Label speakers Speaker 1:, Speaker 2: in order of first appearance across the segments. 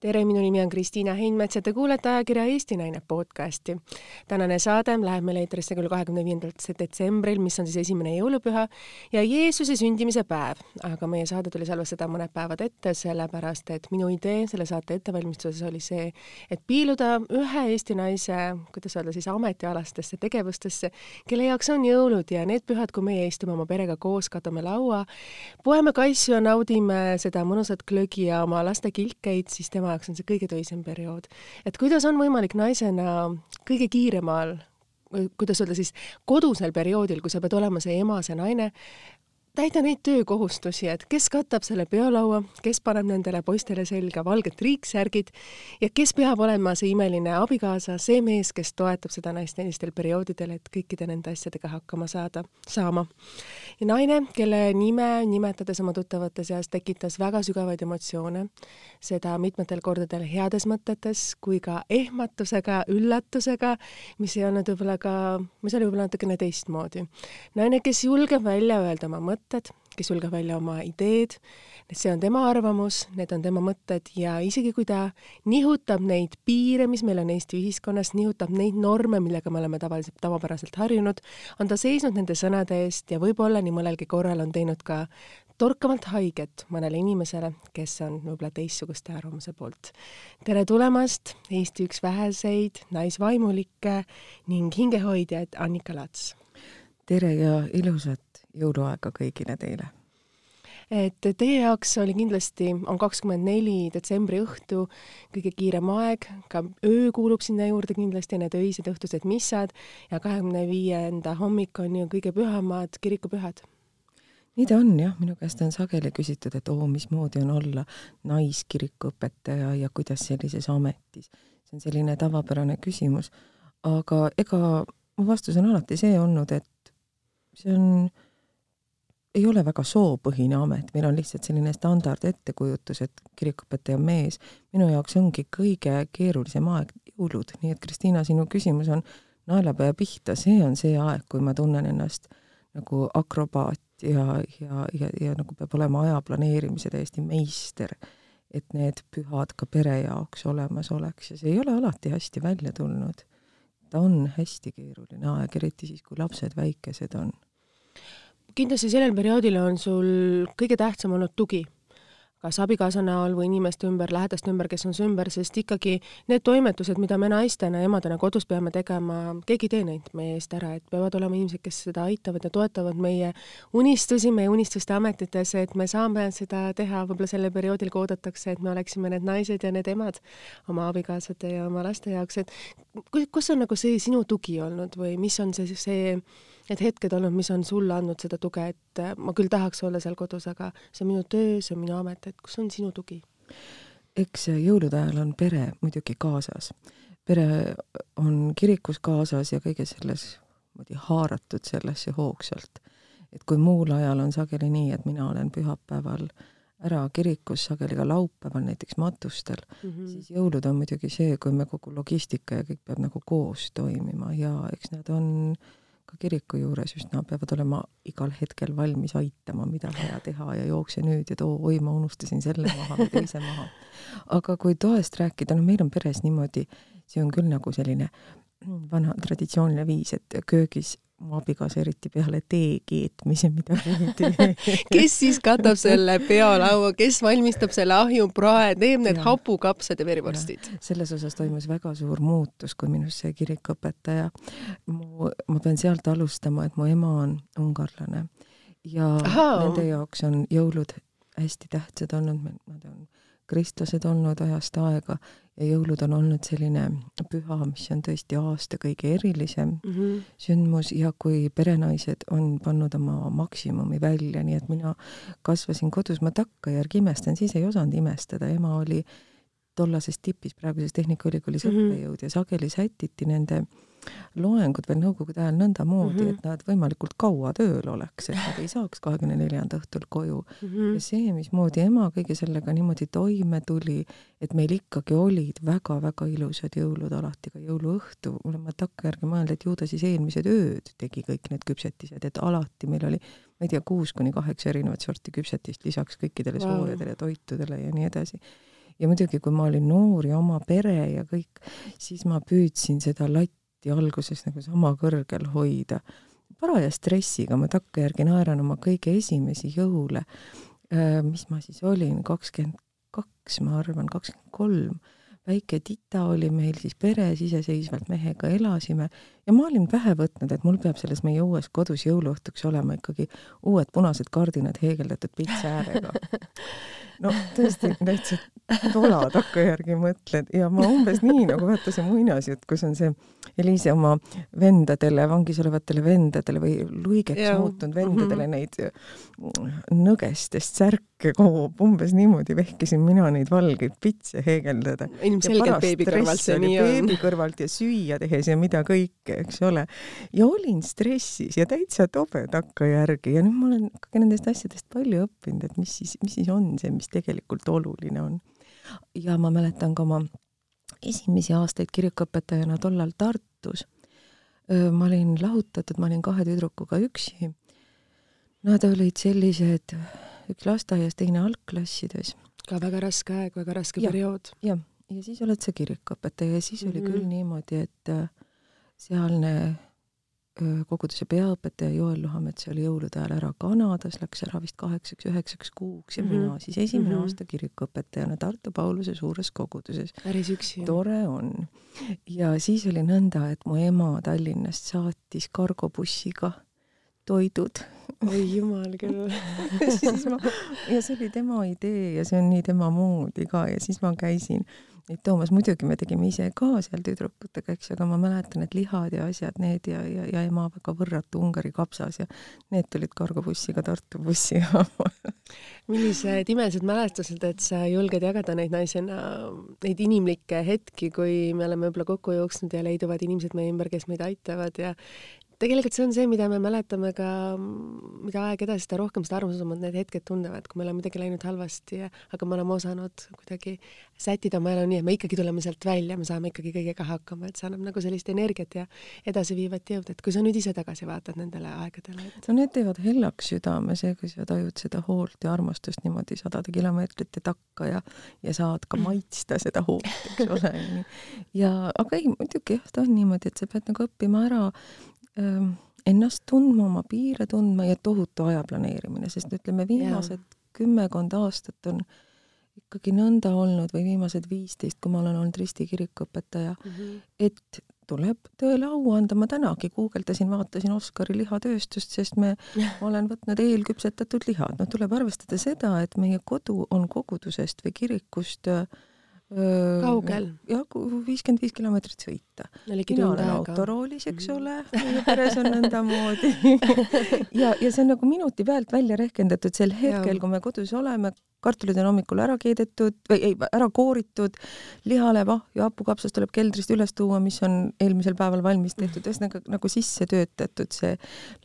Speaker 1: tere, minu nimi on Kristiina Heinmets ja te kuulete ajakirja Eesti Naine podcasti. tänane saade läheb meil eetrisse küll kahekümne viiendal detsembril, mis on siis esimene jõulupüha ja Jeesuse sündimise päev, aga meie saade tuli salvestada mõned päevad ette, sellepärast et minu idee selle saate ettevalmistuses oli see, et piiluda ühe Eesti naise, kuidas öelda siis, ametialastesse tegevustesse, kelle jaoks on jõulud ja need pühad, kui meie istume oma perega koos, katame laua, poeme kaisu ja naudime seda mõnusat glögi ja oma laste kilkeid, siis tema jaoks on see kõige töisem periood. et kuidas on võimalik naisena kõige kiiremal kuidas öelda siis, kodusel perioodil, kui sa pead olema see ema, see naine, täida neid töökohustusi, et kes katab selle peolaua, kes paneb nendele poistele selga valged triiksärgid ja kes peab olema see imeline abikaasa, see mees, kes toetab seda naist sellistel perioodidel, et kõikide nende asjadega hakkama saada, saama. ja naine, kelle nime nimetades oma tuttavate seas tekitas väga sügavaid emotsioone, seda mitmetel kordadel heades mõtetes kui ka ehmatusega, üllatusega, mis ei olnud võib-olla ka, mis oli võib-olla natukene teistmoodi. naine, kes julgeb välja öelda oma mõtteid, mõtted, kes julgeb välja oma ideed, see on tema arvamus, need on tema mõtted ja isegi kui ta nihutab neid piire, mis meil on Eesti ühiskonnas, nihutab neid norme, millega me oleme tavaliselt, tavapäraselt harjunud, on ta seisnud nende sõnade eest ja võib-olla nii mõnelgi korral on teinud ka torkavalt haiget mõnele inimesele, kes on võib-olla teistsuguste arvamuse poolt. tere tulemast, Eesti üks väheseid naisvaimulikke ning hingehoidjaid Annika Lats!
Speaker 2: tere ja ilusat jõuluaega kõigile teile!
Speaker 1: et teie jaoks oli kindlasti, on kakskümmend neli detsembri õhtu kõige kiirem aeg, ka öö kuulub sinna juurde kindlasti, need öised õhtused missad. Ja kahekümne viienda hommik on ju kõige pühamad kirikupühad.
Speaker 2: Nii ta on jah, minu käest on sageli küsitud, et oo, mismoodi on olla naiskirikuõpetaja ja kuidas sellises ametis. see on selline tavapärane küsimus, aga ega mu vastus on alati see olnud, et see on ei ole väga soopõhine amet, meil on lihtsalt selline standard ettekujutus, et kirikuõpetaja on mees. minu jaoks ongi kõige keerulisem aeg jõulud, nii et Kristiina, sinu küsimus on naelapea pihta, see on see aeg, kui ma tunnen ennast nagu akrobaat ja, ja, ja, ja nagu peab olema aja planeerimise täiesti meister, et need pühad ka pere jaoks olemas oleks ja see ei ole alati hästi välja tulnud. ta on hästi keeruline aeg, eriti siis, kui lapsed väikesed on
Speaker 1: kindlasti sellel perioodil on sul kõige tähtsam olnud tugi, kas abikaasa näol või inimeste ümber, lähedaste ümber, kes on su ümber, sest ikkagi need toimetused, mida me naistena, emadena kodus peame tegema, keegi ei tee neid meie eest ära, et peavad olema inimesed, kes seda aitavad ja toetavad meie unistusi, meie unistuste ametites, et me saame seda teha, võib-olla sellel perioodil ka oodatakse, et me oleksime need naised ja need emad oma abikaasade ja oma laste jaoks, et kus on nagu see sinu tugi olnud või mis on see, see need hetked olnud, mis on sulle andnud seda tuge, et äh, ma küll tahaks olla seal kodus, aga see on minu töö, see on minu amet, et kus on sinu tugi?
Speaker 2: eks jõulude ajal on pere muidugi kaasas. pere on kirikus kaasas ja kõiges selles niimoodi haaratud sellesse hoogsalt. et kui muul ajal on sageli nii, et mina olen pühapäeval ära kirikus, sageli ka laupäeval näiteks matustel mm, -hmm. siis jõulud on muidugi see, kui me kogu logistika ja kõik peab nagu koos toimima ja eks need on äh, ka kiriku juures üsna peavad olema igal hetkel valmis aitama, mida vaja teha ja jookse nüüd ja too, oi, ma unustasin selle maha või teise maha. aga kui toast rääkida, no meil on peres niimoodi, see on küll nagu selline vana traditsiooniline viis, et köögis mu abikaasa eriti peale tee keetmise midagi ei tee
Speaker 1: kes siis katab selle peolaua, kes valmistab selle ahjuprae, teeb need ja. hapukapsad ja verivorstid?
Speaker 2: selles osas toimus väga suur muutus, kui minust sai kirikuõpetaja. mu, ma pean sealt alustama, et mu ema on ungarlane ja Aha. nende jaoks on jõulud hästi tähtsad olnud, nad on kristlased olnud ajast aega ja jõulud on olnud selline püha, mis on tõesti aasta kõige erilisem mm -hmm. sündmus ja kui perenaised on pannud oma maksimumi välja, nii et mina kasvasin kodus, ma takkajärgi imestan, siis ei osanud imestada, ema oli tollases tipis, praeguses Tehnikaülikoolis mm -hmm. õppejõud ja sageli sätiti nende äh, loengud veel nõukogude ajal nõndamoodi mm, -hmm. et nad võimalikult kaua tööl oleks, et nad ei saaks kahekümne neljanda õhtul koju mm. -hmm. ja see, mismoodi ema kõige sellega niimoodi toime tuli, et meil ikkagi olid väga-väga ilusad jõulud alati, ka jõuluõhtu, olen ma takkajärgi mõelnud, et ju ta siis eelmised ööd tegi kõik need küpsetised, et alati meil oli ma ei tea, kuus kuni kaheksa erinevat sorti küpsetist lisaks kõikidele wow. soojadele toitudele ja nii edasi ja muidugi, kui ma olin noor ja oma pere ja kõik, siis ma püüdsin seda latti alguses nagu sama kõrgel hoida. paraja stressiga ma takkajärgi naeran oma kõige esimesi jõule, mis ma siis olin, kakskümmend kaks, ma arvan, kakskümmend kolm väike tita oli meil siis peres, iseseisvalt mehega elasime ja ma olin pähe võtnud, et mul peab selles meie uues kodus jõuluõhtuks olema ikkagi uued punased kardinad heegeldatud pitsa äärega. no tõesti, täitsa tola takkajärgi mõtled ja ma umbes nii nagu vaata see muinasjutt, kus on see Eliise oma vendadele, vangis olevatele vendadele või luigeks ja. muutunud vendadele -hmm. neid nõgestest särke kogub, umbes niimoodi vehkisin mina neid valgeid pitse heegeldada.
Speaker 1: ilmselgelt beebi kõrvalt see nii on.
Speaker 2: beebi kõrvalt ja süüa tehes ja mida kõike, eks ole. ja olin stressis ja täitsa tobe takkajärgi ja nüüd ma olen ikkagi nendest asjadest palju õppinud, et mis siis, mis siis on see, mis tegelikult oluline on. ja ma mäletan ka oma esimesi aastaid kirikuõpetajana tollal Tartus. ma olin lahutatud, ma olin kahe tüdrukuga üksi. Nad olid sellised, üks lasteaias, teine algklassides.
Speaker 1: ka väga raske aeg, väga raske ja, periood.
Speaker 2: jah, ja siis oled sa kirikuõpetaja ja siis mm -hmm. oli küll mhm. niimoodi, et äh, sealne koguduse peaõpetaja Joel Luhamets oli jõulude ajal ära Kanadas, läks ära vist kaheksaks-üheksaks kuuks ja mm -hmm. mina siis esimene mm -hmm. aasta kirikuõpetajana Tartu Pauluse suures koguduses.
Speaker 1: päris üksi.
Speaker 2: tore on. ja siis oli nõnda, et mu ema Tallinnast saatis kargobussiga toidud.
Speaker 1: oi jumal küll
Speaker 2: siis ma, ja see oli tema idee ja see on nii tema moodi ka ja siis ma käisin neid toomas, muidugi me tegime ise ka seal tüdrukutega, eks ju, aga ma mäletan, et lihad ja asjad, need ja, ja, ja ema väga võrratu Ungari kapsas ja need tulid kargobussiga Tartu bussijaama
Speaker 1: millised imelised mälestused, et sa julged jagada neid naisena, neid inimlikke hetki, kui me oleme võib-olla kokku jooksnud ja leiduvad inimesed meie ümber, kes meid aitavad ja tegelikult see on see, mida me mäletame ka, mida aeg edasi, seda rohkem, seda armsamad need hetked tunduvad, kui meil on midagi läinud halvasti, aga me oleme osanud kuidagi sättida oma elu nii, et me ikkagi tuleme sealt välja, me saame ikkagi kõigega hakkama, et see annab nagu sellist energiat ja edasiviivat jõudu, et kui sa nüüd ise tagasi vaatad nendele aegadele et....
Speaker 2: no need teevad hellaks südame, see, kui sa tajud seda hoolt ja armastust niimoodi sadade kilomeetrite takka ja, ja saad ka maitsta seda hoolt, eks ole. ja, aga ei, muidugi jah, ta on niimoodi, et sa pead nagu õppima ära ennast tundma, oma piire tundma ja tohutu aja planeerimine, sest ütleme, viimased kümmekond aastat on ikkagi nõnda olnud või viimased viisteist, kui ma olen olnud Risti kirikuõpetaja mm, -hmm. et tuleb tõele au anda, ma tänagi guugeldasin, vaatasin Oskari lihatööstust, sest me, ma olen võtnud eelküpsetatud lihad, no tuleb arvestada seda, et meie kodu on kogudusest või kirikust äh,
Speaker 1: kaugel?
Speaker 2: jah, viiskümmend viis kilomeetrit sõita. mina olen autoroolis, eks mhm. ole, meie peres on nõndamoodi ja, ja see on nagu minuti pealt välja rehkendatud sel hetkel, kui me kodus oleme, kartulid on hommikul ära keedetud või ei, ära kooritud, lihalev, ahju, hapukapsas tuleb keldrist üles tuua, mis on eelmisel päeval valmis tehtud, ühesõnaga nagu sisse töötatud, see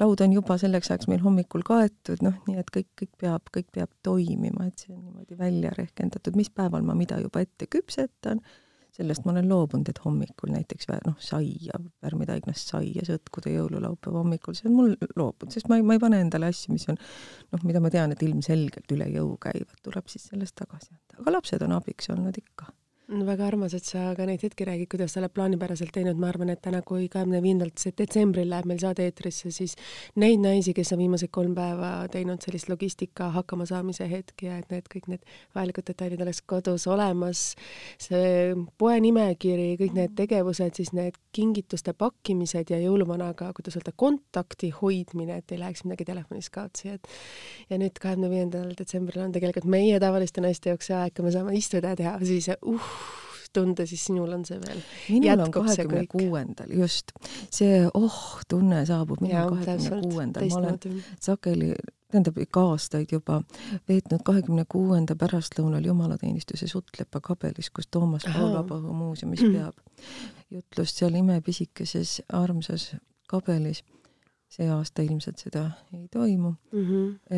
Speaker 2: laud on juba selleks ajaks meil hommikul kaetud, noh, nii et kõik, kõik peab, kõik peab toimima, et see on niimoodi välja rehkendatud, mis päeval ma mida juba ette küpsetan sellest ma olen loobunud, et hommikul näiteks noh, saia, värmitaignast saia sõtkuda jõululaupäeva hommikul, see on mul loobunud, sest ma ei, ma ei pane endale asju, mis on noh, mida ma tean, et ilmselgelt üle jõu käivad, tuleb siis sellest tagasi anda. aga lapsed on abiks olnud ikka
Speaker 1: no väga armas, et sa ka neid hetki räägid, kuidas sa oled plaanipäraselt teinud, ma arvan, et täna, kui kahekümne viiendalt detsembril läheb meil saade eetrisse, siis neid naisi, kes on viimased kolm päeva teinud sellist logistika hakkamasaamise hetki ja et need kõik need vajalikud detailid oleks kodus olemas, see poe nimekiri, kõik need tegevused, siis need kingituste pakkimised ja jõuluvanaga, kuidas öelda, kontakti hoidmine, et ei läheks midagi telefonis kaotsi, et ja nüüd kahekümne viiendal detsembril on tegelikult meie tavaliste naiste jaoks see aeg, kui me saame istuda ja teha siis uh, tunda, siis sinul on see veel.
Speaker 2: minul on kahekümne kuuendal, just. see oh-tunne saabub minul kahekümne kuuendal, ma olen sageli, tähendab ikka aastaid juba veetnud kahekümne kuuenda pärastlõunal jumalateenistuse Suttlepa kabelis, kus Toomas Paul Vabaõhu muuseumis peab jutlust seal imepisikeses armsas kabelis see aasta ilmselt seda ei toimu mm. -hmm.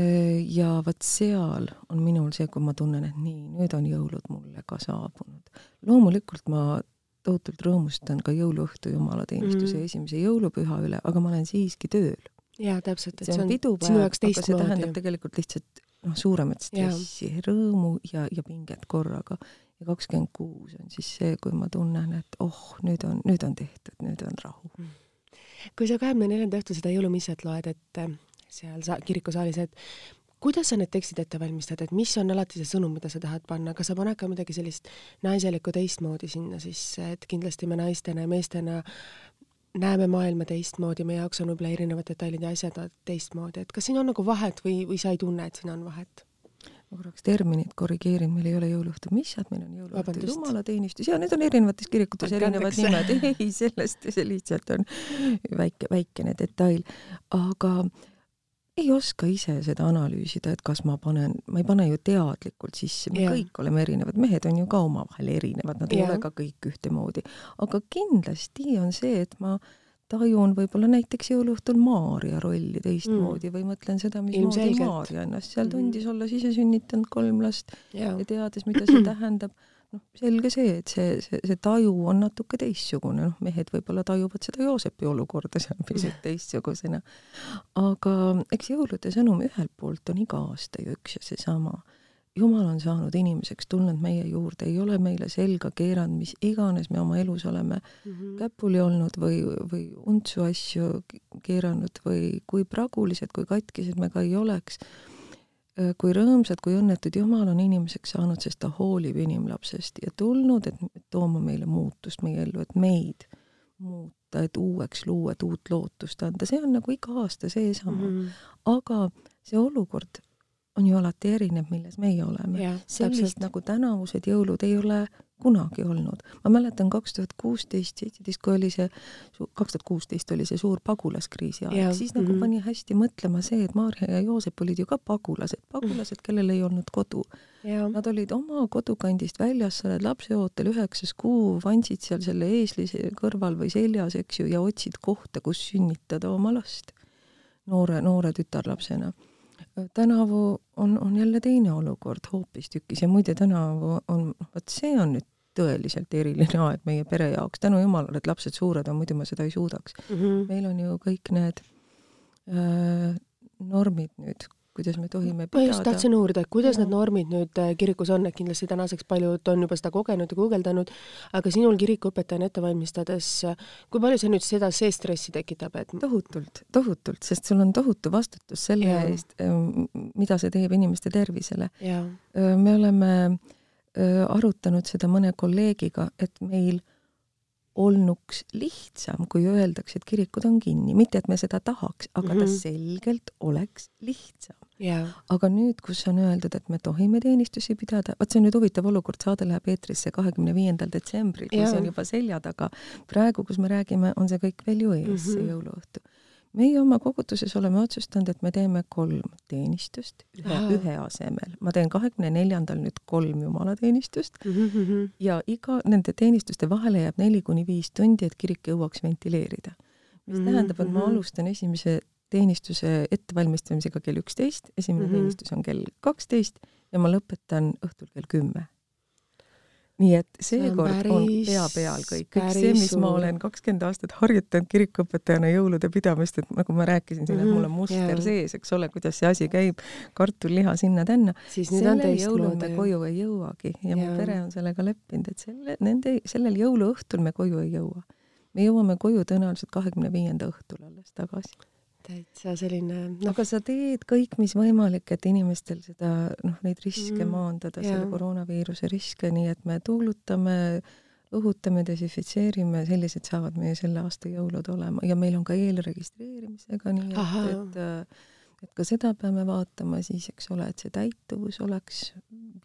Speaker 2: ja vot seal on minul see, kui ma tunnen, et nii, nüüd on jõulud mulle ka saabunud. loomulikult ma tohutult rõõmustan ka jõuluõhtu jumalateenistuse mm -hmm. esimese jõulupüha üle, aga ma olen siiski tööl.
Speaker 1: jaa, täpselt,
Speaker 2: et see on, on pidupäev, aga see tähendab tegelikult lihtsalt noh, suuremat stressi, rõõmu ja, ja pinget korraga. ja kakskümmend kuus on siis see, kui ma tunnen, et oh, nüüd on, nüüd on tehtud, nüüd on rahu. Mm.
Speaker 1: Kui sa kahekümne neljanda õhtul seda jõulumissat loed, et äh, seal sa-, kirikusaalis, et kuidas sa need tekstid ette valmistad, et mis on alati see sõnum, mida sa tahad panna, kas sa paned ka midagi sellist naiselikku teistmoodi sinna sisse, et kindlasti me naistena ja meestena näeme maailma teistmoodi, meie jaoks on võib-olla erinevad detailid ja asjad teistmoodi, et kas siin on nagu vahet või, või sa ei tunne, et siin on vahet?
Speaker 2: Ma korraks terminit korrigeerin, meil ei ole jõuluõhtu. Missad, meil on jõuluõhtu jumalateenistus ja need on erinevates kirikutes erinevad nimed, ei sellest, see lihtsalt on väike, väikene detail. aga ei oska ise seda analüüsida, et kas ma panen, ma ei pane ju teadlikult sisse, me ja. kõik oleme erinevad, mehed on ju ka omavahel erinevad, nad ja. ei ole ka kõik ühtemoodi. aga kindlasti on see, et ma tajun võib-olla näiteks jõuluõhtul Maarja rolli teistmoodi mm. või mõtlen seda, mismoodi Maarja ennast seal mm. tundis mm. olla ise sünnitanud kolm last ja, ja teades, mida see tähendab noh, selge see, et see, see, see taju on natuke teistsugune, noh, mehed võib-olla tajuvad seda Joosepi olukorda seal pisut teistsugusena. aga eks jõulude sõnum ühelt poolt on iga aasta ju üks ja seesama. Jumal on saanud inimeseks, tulnud meie juurde, ei ole meile selga keeranud, mis iganes me oma elus oleme mm -hmm. käpuli olnud või, või untsu asju keeranud või kui pragulised, kui katkised me ka ei oleks Äh, kui rõõmsad, kui õnnetud Jumal on inimeseks saanud, sest ta hoolib inimlapsest ja tulnud, et tooma meile muutust meie ellu, et meid muuta, et uueks luua, et uut lootust anda, see on nagu iga aasta seesama mm. -hmm. aga see olukord on ju alati erinev, milles meie oleme. sellist nagu tänavused jõulud ei ole kunagi olnud. ma mäletan kaks tuhat kuusteist, seitseteist, kui oli see, kaks tuhat kuusteist oli see suur pagulaskriisi aeg, siis nagu mm -hmm. pani hästi mõtlema see, et Maarja ja Joosep olid ju ka pagulased, pagulased, kellel ei olnud kodu. Nad olid oma kodukandist väljas, sa oled lapseootel üheksas kuu, vandsid seal selle eesli kõrval või seljas, eks ju, ja otsid kohta, kus sünnitada oma last noore, noore tütarlapsena tänavu on, on jälle teine olukord hoopistükkis ja muide, tänavu on, noh, vot see on nüüd tõeliselt eriline aeg meie pere jaoks, tänu jumalale, et lapsed suured on, muidu ma seda ei suudaks mm. -hmm. meil on ju kõik need äh, normid nüüd kuidas me tohime pidada.
Speaker 1: ma just tahtsin uurida, et kuidas ja. need normid nüüd äh, kirikus on, et kindlasti tänaseks paljud on juba seda kogenud ja guugeldanud, aga sinul kirikuõpetajana ette valmistades, kui palju see nüüd seda, see stressi tekitab, et
Speaker 2: tohutult, tohutult, sest sul on tohutu vastutus selle ja. eest, ähm, mida see teeb inimeste tervisele. me oleme arutanud seda mõne kolleegiga, et meil olnuks lihtsam, kui öeldakse, et kirikud on kinni, mitte et me seda tahaks, aga mm -hmm. ta mhm. selgelt oleks lihtsam
Speaker 1: yeah..
Speaker 2: aga nüüd, kus on öeldud, et me tohime teenistusi pidada, vot see on nüüd huvitav olukord, saade läheb eetrisse kahekümne viiendal detsembril, kui yeah. see on juba selja taga. praegu, kus me räägime, on see kõik veel ju ees mm, -hmm. see jõuluõhtu. meie oma koguduses oleme otsustanud, et me teeme kolm teenistust ühe ah., ühe asemel. ma teen kahekümne neljandal nüüd kolm jumalateenistust mm -hmm. ja iga nende teenistuste vahele jääb neli kuni viis tundi, et kirik jõuaks ventileerida mis mm -hmm. tähendab, et ma mhm. alustan esimese teenistuse ettevalmistamisega kell üksteist, esimene mm -hmm. teenistus on kell kaksteist ja ma lõpetan õhtul kell kümme. nii et seekord see on, on pea peal kõik, kõik see, mis ma olen kakskümmend aastat harjutanud kirikuõpetajana jõulude pidamist, et nagu ma rääkisin siin mm, -hmm. et mul on muster yeah. sees, eks ole, kuidas see asi käib, kartul-liha sinna-tänna. sellel jõulul me koju ei jõuagi ja yeah. mu pere on sellega leppinud, et selle, nende, sellel jõuluõhtul me koju ei jõua. me jõuame koju tõenäoliselt kahekümne viienda õhtul alles tagasi
Speaker 1: täitsa selline
Speaker 2: no.. aga sa teed kõik, mis võimalik, et inimestel seda noh, neid riske mm, maandada, selle koroonaviiruse riske, nii et me tuulutame, õhutame, desinfitseerime, sellised saavad meie selle aasta jõulud olema. Ja meil on ka eelregistreerimisega, nii et, et et ka seda peame vaatama siis, eks ole, et see täituvus oleks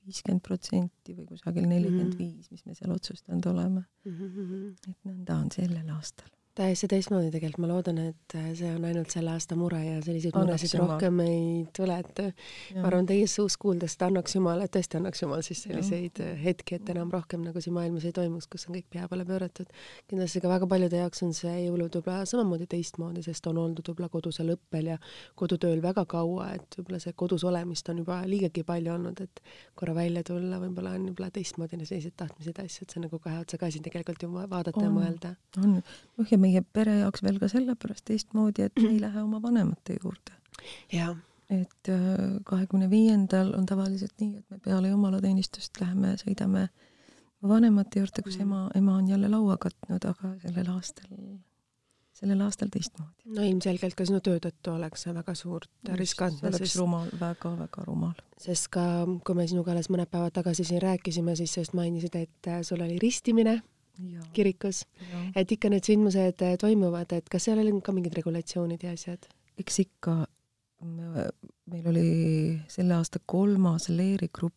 Speaker 2: viiskümmend protsenti või kusagil nelikümmend viis, mis me seal otsustanud oleme. Mm. -hmm. et nõnda on sellel aastal
Speaker 1: täiesti teistmoodi tegelikult, ma loodan, et äh, see on ainult selle aasta mure ja selliseid muresid rohkem ei tule, et äh, ma arvan, teie suust kuuldes, et annaks Jumal, et tõesti annaks Jumal siis selliseid ja. Äh, hetki, et enam rohkem nagu siin maailmas ei toimuks, kus on kõik pea peale pööratud. kindlasti ka väga paljude jaoks on see jõulud võib-olla samamoodi teistmoodi, sest on oldud võib-olla kodusel õppel ja kodutööl väga kaua, et võib-olla see kodus olemist on juba liigagi palju olnud, et korra välja tulla võib-olla on võib-olla teistmoodi sellised tahtmised ja asjad, see on nagu kahe otsaga asi tegelikult ju vaadata on, ja mõelda.
Speaker 2: on, noh ja meie pere jaoks veel ka sellepärast teistmoodi, et me ei lähe oma vanemate juurde. et äh, kahekümne viiendal on tavaliselt nii, et me peale jumalateenistust läheme, sõidame vanemate juurde, kus mm. ema, ema on jälle laua katnud, aga sellel aastal, sellel aastal teistmoodi.
Speaker 1: no ilmselgelt ka sinu töö tõttu oleks see väga suurt riskantne.
Speaker 2: see oleks rumal väga,, väga-väga rumal.
Speaker 1: sest ka, kui me sinuga alles mõned päevad tagasi siin rääkisime, siis sa just mainisid, et äh, sul oli ristimine ja. kirikus, et ikka need sündmused äh, toimuvad, et kas seal oli ka mingid regulatsioonid ja asjad?
Speaker 2: eks ikka, meil oli selle aasta kolmas leerigrupp,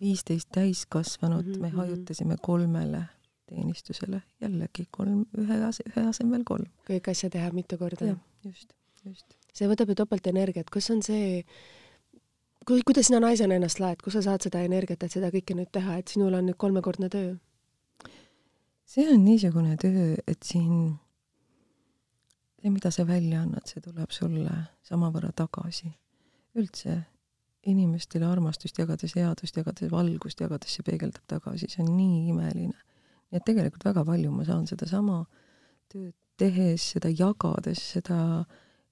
Speaker 2: viisteist täiskasvanut mm, -hmm. me mhm. hajutasime kolmele teenistusele, jällegi kolm, ühe ase-, ühe asemel kolm.
Speaker 1: kõik asja teha mitu korda?
Speaker 2: just, just.
Speaker 1: see võtab ju topeltenergiat, kus on see, kui, kuidas sina naisena ennast laed, kus sa saad seda energiat, et seda kõike nüüd teha, et sinul on nüüd kolmekordne töö?
Speaker 2: See on niisugune töö, et siin see, mida sa välja annad, see tuleb sulle samavõrra tagasi. üldse inimestele armastust jagades, headust jagades, valgust jagades, see peegeldab tagasi, see on nii imeline. nii et tegelikult väga palju ma saan sedasama tööd tehes, seda jagades, seda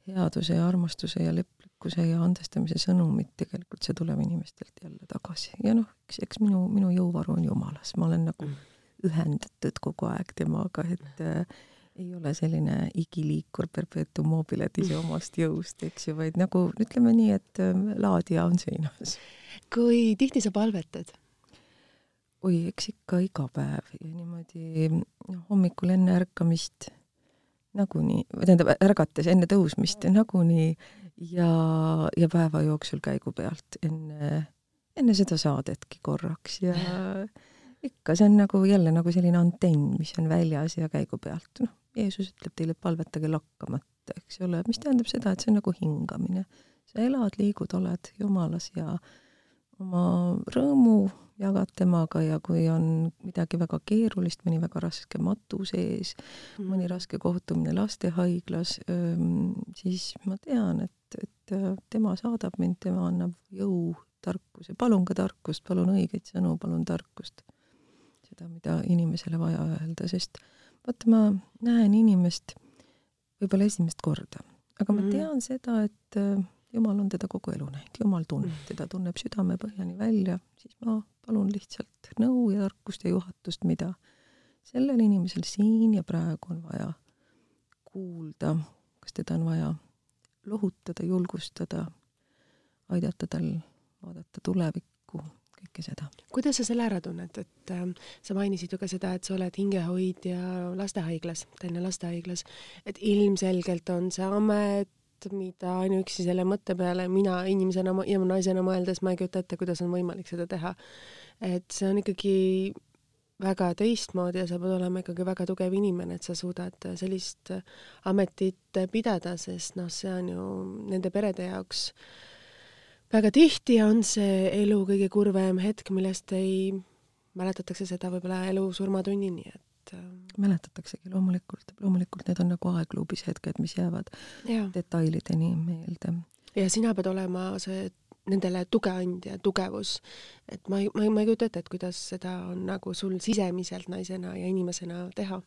Speaker 2: headuse ja armastuse ja leplikkuse ja andestamise sõnumit, tegelikult see tuleb inimestelt jälle tagasi. ja noh, eks, eks minu, minu jõuvaru on Jumalas, ma olen nagu mm. Ühendatud kogu aeg temaga, et äh, ei ole selline igiliikur perpetuum mobile, et ise omast jõust, eks ju, vaid nagu ütleme nii, et ähm, laadija on seinas.
Speaker 1: kui tihti sa palvetad?
Speaker 2: oi, eks ikka iga päev ja niimoodi noh, hommikul enne ärkamist nagunii, või tähendab, ärgates enne tõusmist nagunii ja, ja päeva jooksul käigu pealt enne, enne seda saadetki korraks ja ikka, see on nagu jälle nagu selline antenn, mis on väljas ja käigu pealt, noh, Jeesus ütleb teile, et palvetage lakkamata, eks ole, mis tähendab seda, et see on nagu hingamine. sa elad, liigud, oled Jumalas ja oma rõõmu jagad temaga ja kui on midagi väga keerulist, mõni väga raske matu sees mm., mõni raske kohtumine lastehaiglas, siis ma tean, et, et tema saadab mind, tema annab jõu, tarkuse, palun ka tarkust, palun õigeid sõnu, palun tarkust. Seda, mida inimesele vaja öelda, sest vaata, ma näen inimest võib-olla esimest korda, aga ma mhm. tean seda, et äh, Jumal on teda kogu elu näinud, Jumal tunneb mm. teda, tunneb südamepõhjani välja, siis ma palun lihtsalt nõu ja tarkust ja juhatust, mida sellel inimesel siin ja praegu on vaja kuulda, kas teda on vaja lohutada, julgustada, aidata tal vaadata tulevikku kõike seda.
Speaker 1: kuidas sa selle ära tunned, et äh, sa mainisid ju ka seda, et sa oled hingehoidja lastehaiglas, Tallinna lastehaiglas, et ilmselgelt on see amet, mida ainuüksi selle mõtte peale mina inimesena ja naisena mõeldes ma ei kujuta ette, kuidas on võimalik seda teha. et see on ikkagi väga teistmoodi ja sa pead olema ikkagi väga tugev inimene, et sa suudad sellist ametit pidada, sest noh, see on ju nende perede jaoks äh, väga tihti on see elu kõige kurvem hetk, millest ei, mäletatakse seda võib-olla elu surmatunnini, et äh,
Speaker 2: mäletataksegi loomulikult, loomulikult need on nagu aegluubis hetked, mis jäävad ja. detailideni meelde.
Speaker 1: ja sina pead olema see nendele tugeandja, tugevus. et ma ei, ma ei, ma ei kujuta ette, et kuidas seda on nagu sul sisemiselt naisena ja inimesena teha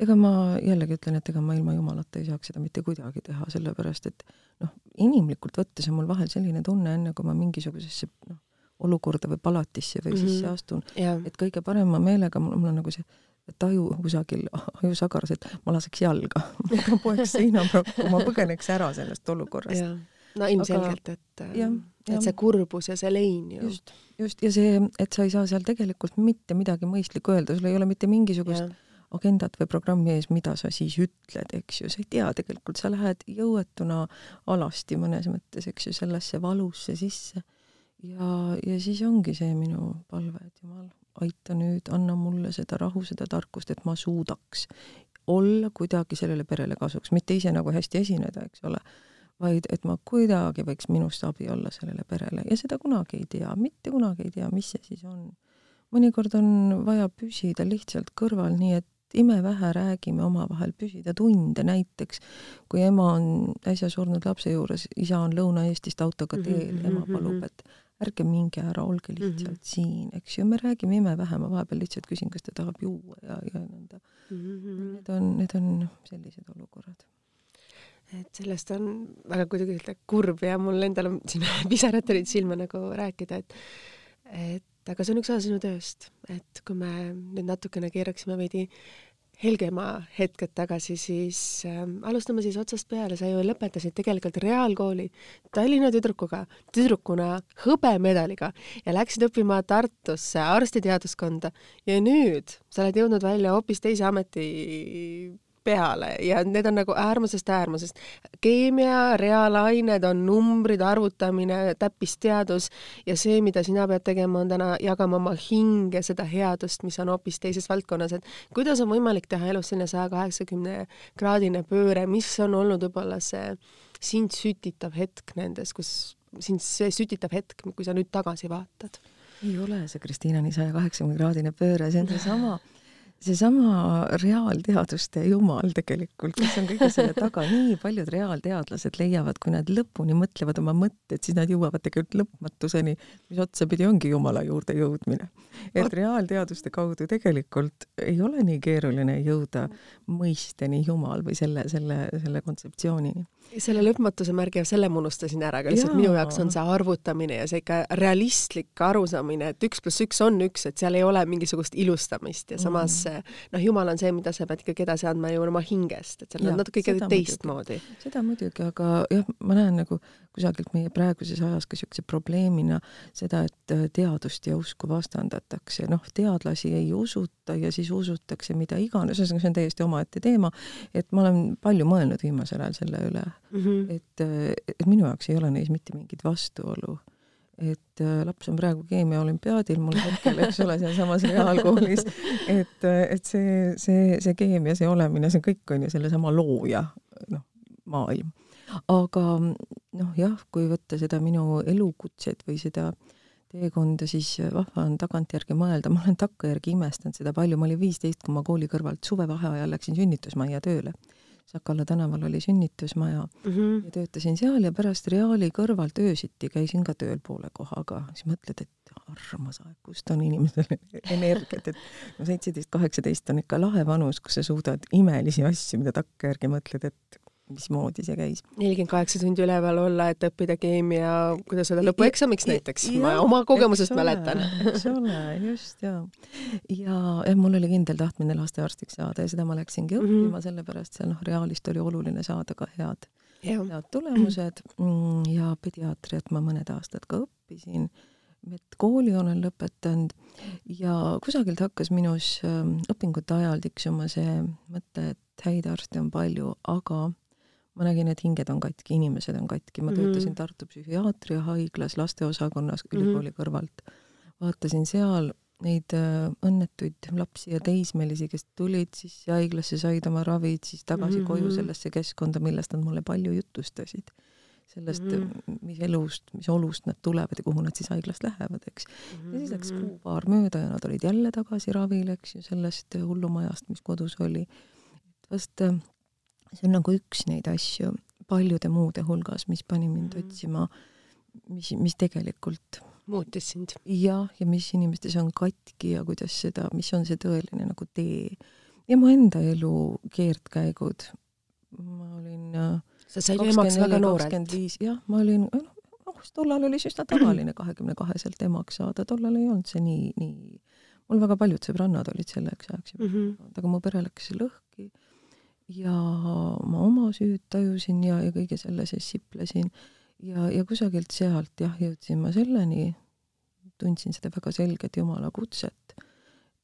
Speaker 2: ega ma jällegi ütlen, et ega ma ilma Jumalata ei saaks seda mitte kuidagi teha, sellepärast et noh, inimlikult võttes on mul vahel selline tunne, enne kui ma mingisugusesse noh, olukorda või palatisse või mm -hmm. sisse astun yeah., et kõige parema meelega mul, mul on nagu see taju kusagil ajusagaras, et ma laseks jalga ma poeks seina prakku, ma põgeneks ära sellest olukorrast
Speaker 1: yeah.. no ilmselgelt, et ja, et ja. see kurbus ja see lein ju.
Speaker 2: just, just, ja see, et sa ei saa seal tegelikult mitte midagi mõistlikku öelda, sul ei ole mitte mingisugust yeah agendat või programmi ees, mida sa siis ütled, eks ju, sa ei tea tegelikult, sa lähed jõuetuna alasti mõnes mõttes, eks ju, sellesse valusse sisse. ja, ja siis ongi see minu palve, et Jumal, aita nüüd, anna mulle seda rahu, seda tarkust, et ma suudaks olla kuidagi sellele perele kasuks, mitte ise nagu hästi esineda, eks ole, vaid et ma kuidagi võiks minust abi olla sellele perele. Ja seda kunagi ei tea, mitte kunagi ei tea, mis see siis on. Mõnikord on vaja püsida lihtsalt kõrval, nii et imevähe räägime omavahel, püsida tunde näiteks, kui ema on äsja surnud lapse juures, isa on Lõuna-Eestist autoga mhm, teel mm, -hmm, ema palub, mhm. et ärge minge ära, olge lihtsalt mm -hmm. siin, eks ju, me räägime imevähe, ma vahepeal lihtsalt küsin, kas ta tahab juua ja, ja nõnda mm. -hmm. Need on, need on sellised olukorrad
Speaker 1: et sellest on väga kuidagi kurb ja mul endal on siin pisarad tulid silma nagu rääkida, et et et aga see on üks osa sinu tööst, et kui me nüüd natukene keeraksime veidi helgema hetked tagasi, siis äh, alustame siis otsast peale, sa ju lõpetasid tegelikult reaalkooli Tallinna tüdrukuga, tüdrukuna hõbemedaliga ja läksid õppima Tartusse arstiteaduskonda. Ja nüüd sa oled jõudnud välja hoopis teise ameti peale ja need on nagu äärmusest äärmusest. keemia, reaalained on numbrid, arvutamine, täppisteadus ja see, mida sina pead tegema, on täna jagama oma hinge, seda headust, mis on hoopis teises valdkonnas, et kuidas on võimalik teha elus selline saja kaheksakümne kraadine pööre, mis on olnud võib-olla see sind sütitav hetk nendes, kus sind see sütitav hetk, kui sa nüüd tagasi vaatad?
Speaker 2: ei ole see, Kristiina, nii saja kaheksakümne kraadine pööre, see on seesama seesama reaalteaduste jumal tegelikult, kes on kõige selle taga, nii paljud reaalteadlased leiavad, kui nad lõpuni mõtlevad oma mõtted, siis nad jõuavad tegelikult lõpmatuseni, mis otsapidi ongi Jumala juurde jõudmine. et reaalteaduste kaudu tegelikult ei ole nii keeruline jõuda mõisteni Jumal või selle, selle, selle kontseptsioonini
Speaker 1: selle lõpmatuse märgi, selle ma unustasin ära, aga lihtsalt Jaa. minu jaoks on see arvutamine ja see ikka realistlik arusaamine, et üks pluss üks on üks, et seal ei ole mingisugust ilustamist ja samas mm. Noh, Jumal on see, mida sa pead ikkagi edasi andma ju oma hingest, et ja, on natuke ikkagi teistmoodi.
Speaker 2: seda muidugi, aga jah, ma näen nagu kusagilt meie praeguses ajas ka niisuguse probleemina seda, et äh, teadust ja usku vastandatakse, noh, teadlasi ei usuta ja siis usutakse mida iganes, ühesõnaga see on täiesti omaette teema, et ma olen palju mõelnud viimasel ajal selle üle mm, -hmm. et, äh, et minu jaoks ei ole neis mitte mingit vastuolu et äh, laps on praegu keemiaolümpiaadil mul hetkel, eks ole, sealsamas reaalkoolis, et, et see, see, see keemia, see olemine, see kõik on ju sellesama looja, noh, maailm. Aga noh, jah, kui võtta seda minu elukutset või seda teekonda, siis vahva on tagantjärgi mõelda, ma olen takkajärgi imestanud seda palju, ma olin viisteist, kui ma kooli kõrvalt suvevaheajal läksin sünnitusmajja tööle. Sakala tänaval oli sünnitusmaja mm -hmm. ja töötasin seal ja pärast Reali kõrvalt öösiti käisin ka tööl poole kohaga, siis mõtled, et armas aeg, kust on inimesel energiat, et no seitseteist, kaheksateist on ikka lahe vanus, kus sa suudad imelisi asju, mida takkajärgi mõtled, et mismoodi see käis.
Speaker 1: nelikümmend kaheksa tundi üleval olla, et õppida keemia, kuidas öelda, lõpueksamiks näiteks, ma oma kogemusest mäletan.
Speaker 2: eks ole, just ja. ja, ja mul oli kindel tahtmine lastearstiks saada ja seda ma läksingi mhm. õppima mm -hmm. sellepärast seal noh, reaalist oli oluline saada ka head, head tulemused mm, ja pediaatriat ma mõned aastad ka õppisin medkooli olen lõpetanud ja kusagilt hakkas minus ähm, õpingute ajal tiksuma see mõte, et häid arste on palju, aga ma nägin, et hinged on katki, inimesed on katki, ma mm -hmm. töötasin Tartu psühhiaatriahaiglas lasteosakonnas ülikooli mm -hmm. kõrvalt. vaatasin seal neid äh, õnnetuid lapsi ja teismelisi, kes tulid siis haiglasse, said oma ravid, siis tagasi mm -hmm. koju sellesse keskkonda, millest nad mulle palju jutustasid. sellest mm, -hmm. mis elust, mis olust nad tulevad ja kuhu nad siis haiglast lähevad, eks mm. -hmm. ja siis läks mhm. kuu-paar mööda ja nad olid jälle tagasi ravil, eks ju, sellest hullumajast, mis kodus oli. vast äh, see on nagu üks neid asju paljude muude hulgas, mis pani mind mm. otsima, mis, mis tegelikult
Speaker 1: muutis sind.
Speaker 2: jah, ja mis inimestes on katki ja kuidas seda, mis on see tõeline nagu tee. ja mu enda elu keerdkäigud, ma olin äh,
Speaker 1: sa said emaks väga noorelt?
Speaker 2: jah, ma olin, noh, tollal oli see üsna tavaline kahekümne kaheselt emaks saada, tollal ei olnud see nii, nii, mul väga paljud sõbrannad olid selleks ajaks mm, -hmm. aga mu pere läks lõhki ja ma oma süüd tajusin ja, ja kõige selle sees siplesin. Ja, ja kusagilt sealt jah, jõudsin ma selleni, tundsin seda väga selget Jumala kutset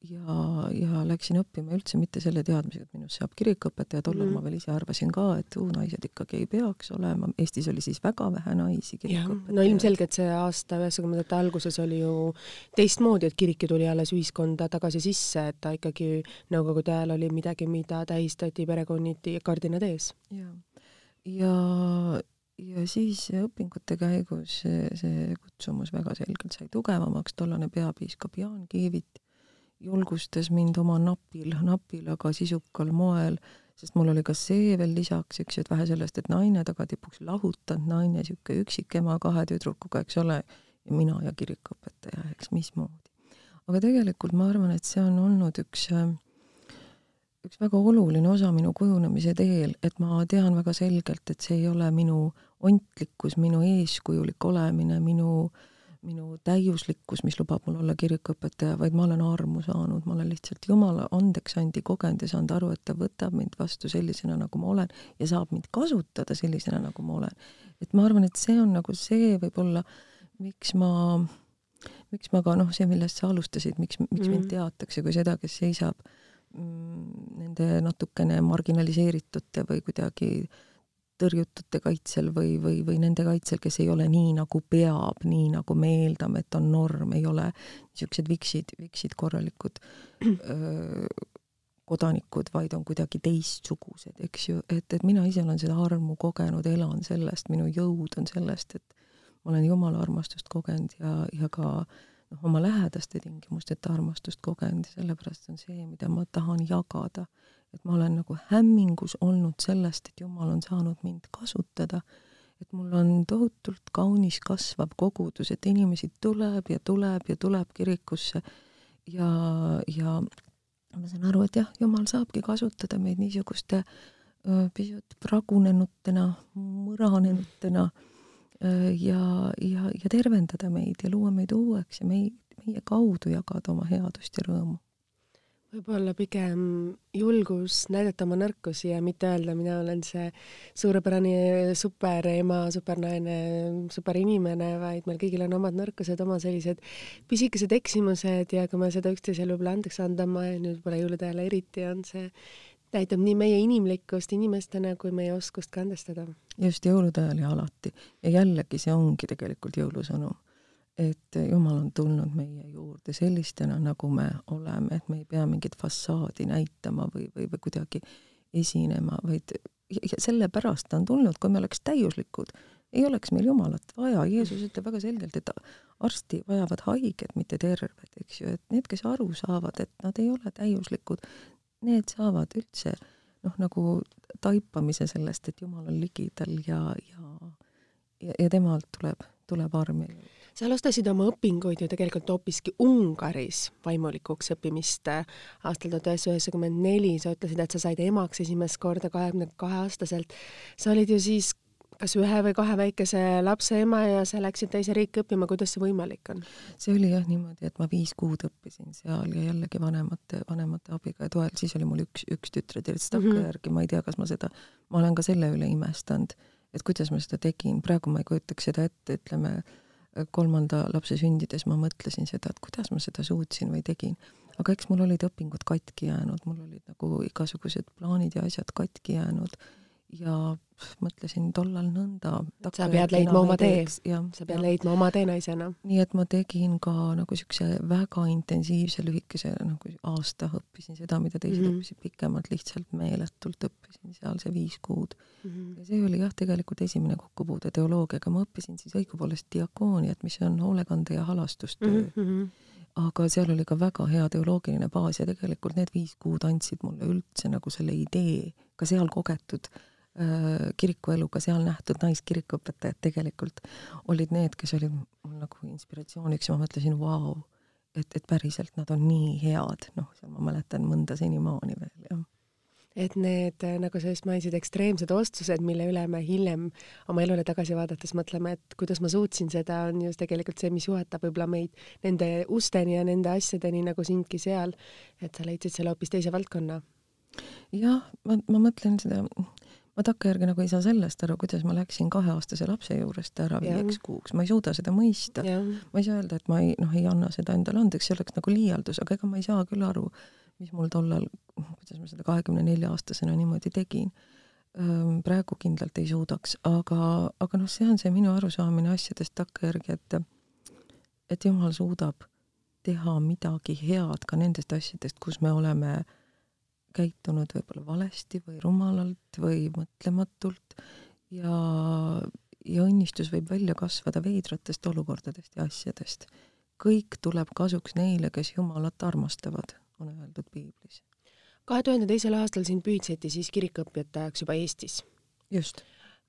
Speaker 2: ja, ja läksin õppima üldse mitte selle teadmisega, et minust saab kirikuõpetaja, tollal mm. ma veel ise arvasin ka, et uu, naised ikkagi ei peaks olema, Eestis oli siis väga vähe naisi kirikuõpetajaid.
Speaker 1: no ilmselgelt see aasta üheksakümnendate alguses oli ju teistmoodi, et kirik ju tuli alles ühiskonda tagasi sisse, et ta ikkagi nõukogude ajal oli midagi, mida tähistati perekonniti kardinad ees.
Speaker 2: ja, ja ja siis õpingute käigus see, see kutsumus väga selgelt sai tugevamaks, tollane peapiiskop Jaan Kiivit julgustas mind oma napil, napil, aga sisukal moel, sest mul oli ka see veel lisaks, eks ju, et vähe sellest, et naine tagatipuks lahutanud naine, niisugune üksikema kahe tüdrukuga, eks ole, ja mina ja kirikuõpetaja, eks mismoodi. aga tegelikult ma arvan, et see on olnud üks üks väga oluline osa minu kujunemise teel, et ma tean väga selgelt, et see ei ole minu ontlikkus, minu eeskujulik olemine, minu minu täiuslikkus, mis lubab mul olla kirikuõpetaja, vaid ma olen armu saanud, ma olen lihtsalt Jumala andeksandi kogenud ja saanud aru, et ta võtab mind vastu sellisena, nagu ma olen ja saab mind kasutada sellisena, nagu ma olen. et ma arvan, et see on nagu see võib-olla, miks ma, miks ma ka noh, see, millest sa alustasid, miks, miks mm -hmm. mind teatakse kui seda, kes seisab mm, nende natukene marginaliseeritute või kuidagi äh, tõrjutute kaitsel või, või, või nende kaitsel, kes ei ole nii, nagu peab, nii nagu me eeldame, et on norm, ei ole niisugused viksid, viksid korralikud öö, kodanikud, vaid on kuidagi teistsugused, eks ju, et, et mina ise olen seda armu kogenud, elan sellest, minu jõud on sellest, et ma olen Jumala armastust kogenud ja, ja ka noh, oma lähedaste tingimusteta armastust kogenud sellepärast on see, mida ma tahan jagada et ma olen nagu hämmingus olnud sellest, et Jumal on saanud mind kasutada, et mul on tohutult kaunis kasvav kogudus, et inimesi tuleb ja tuleb ja tuleb kirikusse. Ja, ja ma saan aru, et jah, Jumal saabki kasutada meid niisuguste pisut pragunenutena, mõranenutena ja, ja, ja tervendada meid ja luua meid uueks ja meid, meie kaudu jagada oma headust ja rõõmu
Speaker 1: võib-olla pigem julgus näidata oma nõrkusi ja mitte öelda, mina olen see suurepärane superema, supernaine, superinimene, vaid meil kõigil on omad nõrkused, oma sellised pisikesed eksimused ja kui me seda üksteisele võib-olla andeks andame, nüüd võib-olla jõulude ajal eriti, on see, näitab nii meie inimlikkust inimestena kui meie oskust ka andestada.
Speaker 2: just, jõulude ajal ja alati. ja jällegi, see ongi tegelikult jõulusõnum et Jumal on tulnud meie juurde sellistena, nagu me oleme, et me ei pea mingit fassaadi näitama või, või, või kuidagi esinema, vaid sellepärast ta on tulnud, kui me oleks täiuslikud, ei oleks meil Jumalat vaja, Jeesus ütleb väga selgelt, et arsti vajavad haiged, mitte terved, eks ju, et need, kes aru saavad, et nad ei ole täiuslikud, need saavad üldse noh, nagu taipamise sellest, et Jumal on ligidal ja, ja ja, ja temalt tuleb, tuleb arm ja jõud
Speaker 1: sa alustasid oma õpinguid ju tegelikult hoopiski Ungaris vaimulikuks õppimist aastal tuhat üheksasada üheksakümmend neli, sa ütlesid, et sa said emaks esimest korda kahekümne kahe aastaselt. sa olid ju siis kas ühe või kahe väikese lapse ema ja sa läksid teise riiki õppima, kuidas see võimalik on?
Speaker 2: see oli jah niimoodi, et ma viis kuud õppisin seal ja jällegi vanemate, vanemate abiga ja toel, siis oli mul üks, üks tütreteadus takkajärgi mm, -hmm. ma ei tea, kas ma seda, ma olen ka selle üle imestanud, et kuidas ma seda tegin, praegu ma ei kujutaks seda ette, ütleme kolmanda lapse sündides ma mõtlesin seda, et kuidas ma seda suutsin või tegin. aga eks mul olid õpingud katki jäänud, mul olid nagu igasugused plaanid ja asjad katki jäänud ja mõtlesin tollal nõnda.
Speaker 1: sa pead leidma oma tee, sa pead ja. leidma oma tee naisena.
Speaker 2: nii et ma tegin ka nagu siukse väga intensiivse lühikese nagu aasta õppisin seda, mida teised mm -hmm. õppisid pikemalt, lihtsalt meeletult õppisin seal see viis kuud mm. -hmm. ja see oli jah, tegelikult esimene kokkupuude teoloogiaga, ma õppisin siis õigupoolest diakooniat, mis on hoolekande ja halastustöö mm. -hmm aga seal oli ka väga hea teoloogiline baas ja tegelikult need viis kuud andsid mulle üldse nagu selle idee, ka seal kogetud äh, kirikueluga seal nähtud naiskirikuõpetajad tegelikult olid need, kes olid mul nagu inspiratsiooniks ja ma mõtlesin, vau, et, et päriselt nad on nii head, noh, seal ma mäletan mõnda senimaani veel, jah
Speaker 1: et need, nagu sa just mainisid, ekstreemsed ostused, mille üle me hiljem oma elule tagasi vaadates mõtleme, et kuidas ma suutsin seda, on just tegelikult see, mis juhatab võib-olla meid nende usteni ja nende asjadeni, nagu sindki seal, et sa leidsid selle hoopis teise valdkonna.
Speaker 2: jah, ma, ma mõtlen seda ma takkajärgi nagu ei saa sellest aru, kuidas ma läksin kaheaastase lapse juurest ära viieks kuuks, ma ei suuda seda mõista. ma ei saa öelda, et ma ei, noh, ei anna seda endale andeks, see oleks nagu liialdus, aga ega ma ei saa küll aru, mis mul tollal, kuidas ma seda kahekümne nelja aastasena niimoodi tegin. praegu kindlalt ei suudaks, aga, aga noh, see on see minu arusaamine asjadest takkajärgi, et et Jumal suudab teha midagi head ka nendest asjadest, kus me oleme äh, käitunud võib-olla valesti või rumalalt või mõtlematult ja, ja õnnistus võib välja kasvada veidratest olukordadest ja asjadest. kõik tuleb kasuks neile, kes Jumalat armastavad, on öeldud piiblis.
Speaker 1: kahe tuhande teisel aastal sind püüdseti siis kirikuõpetajaks juba Eestis.
Speaker 2: just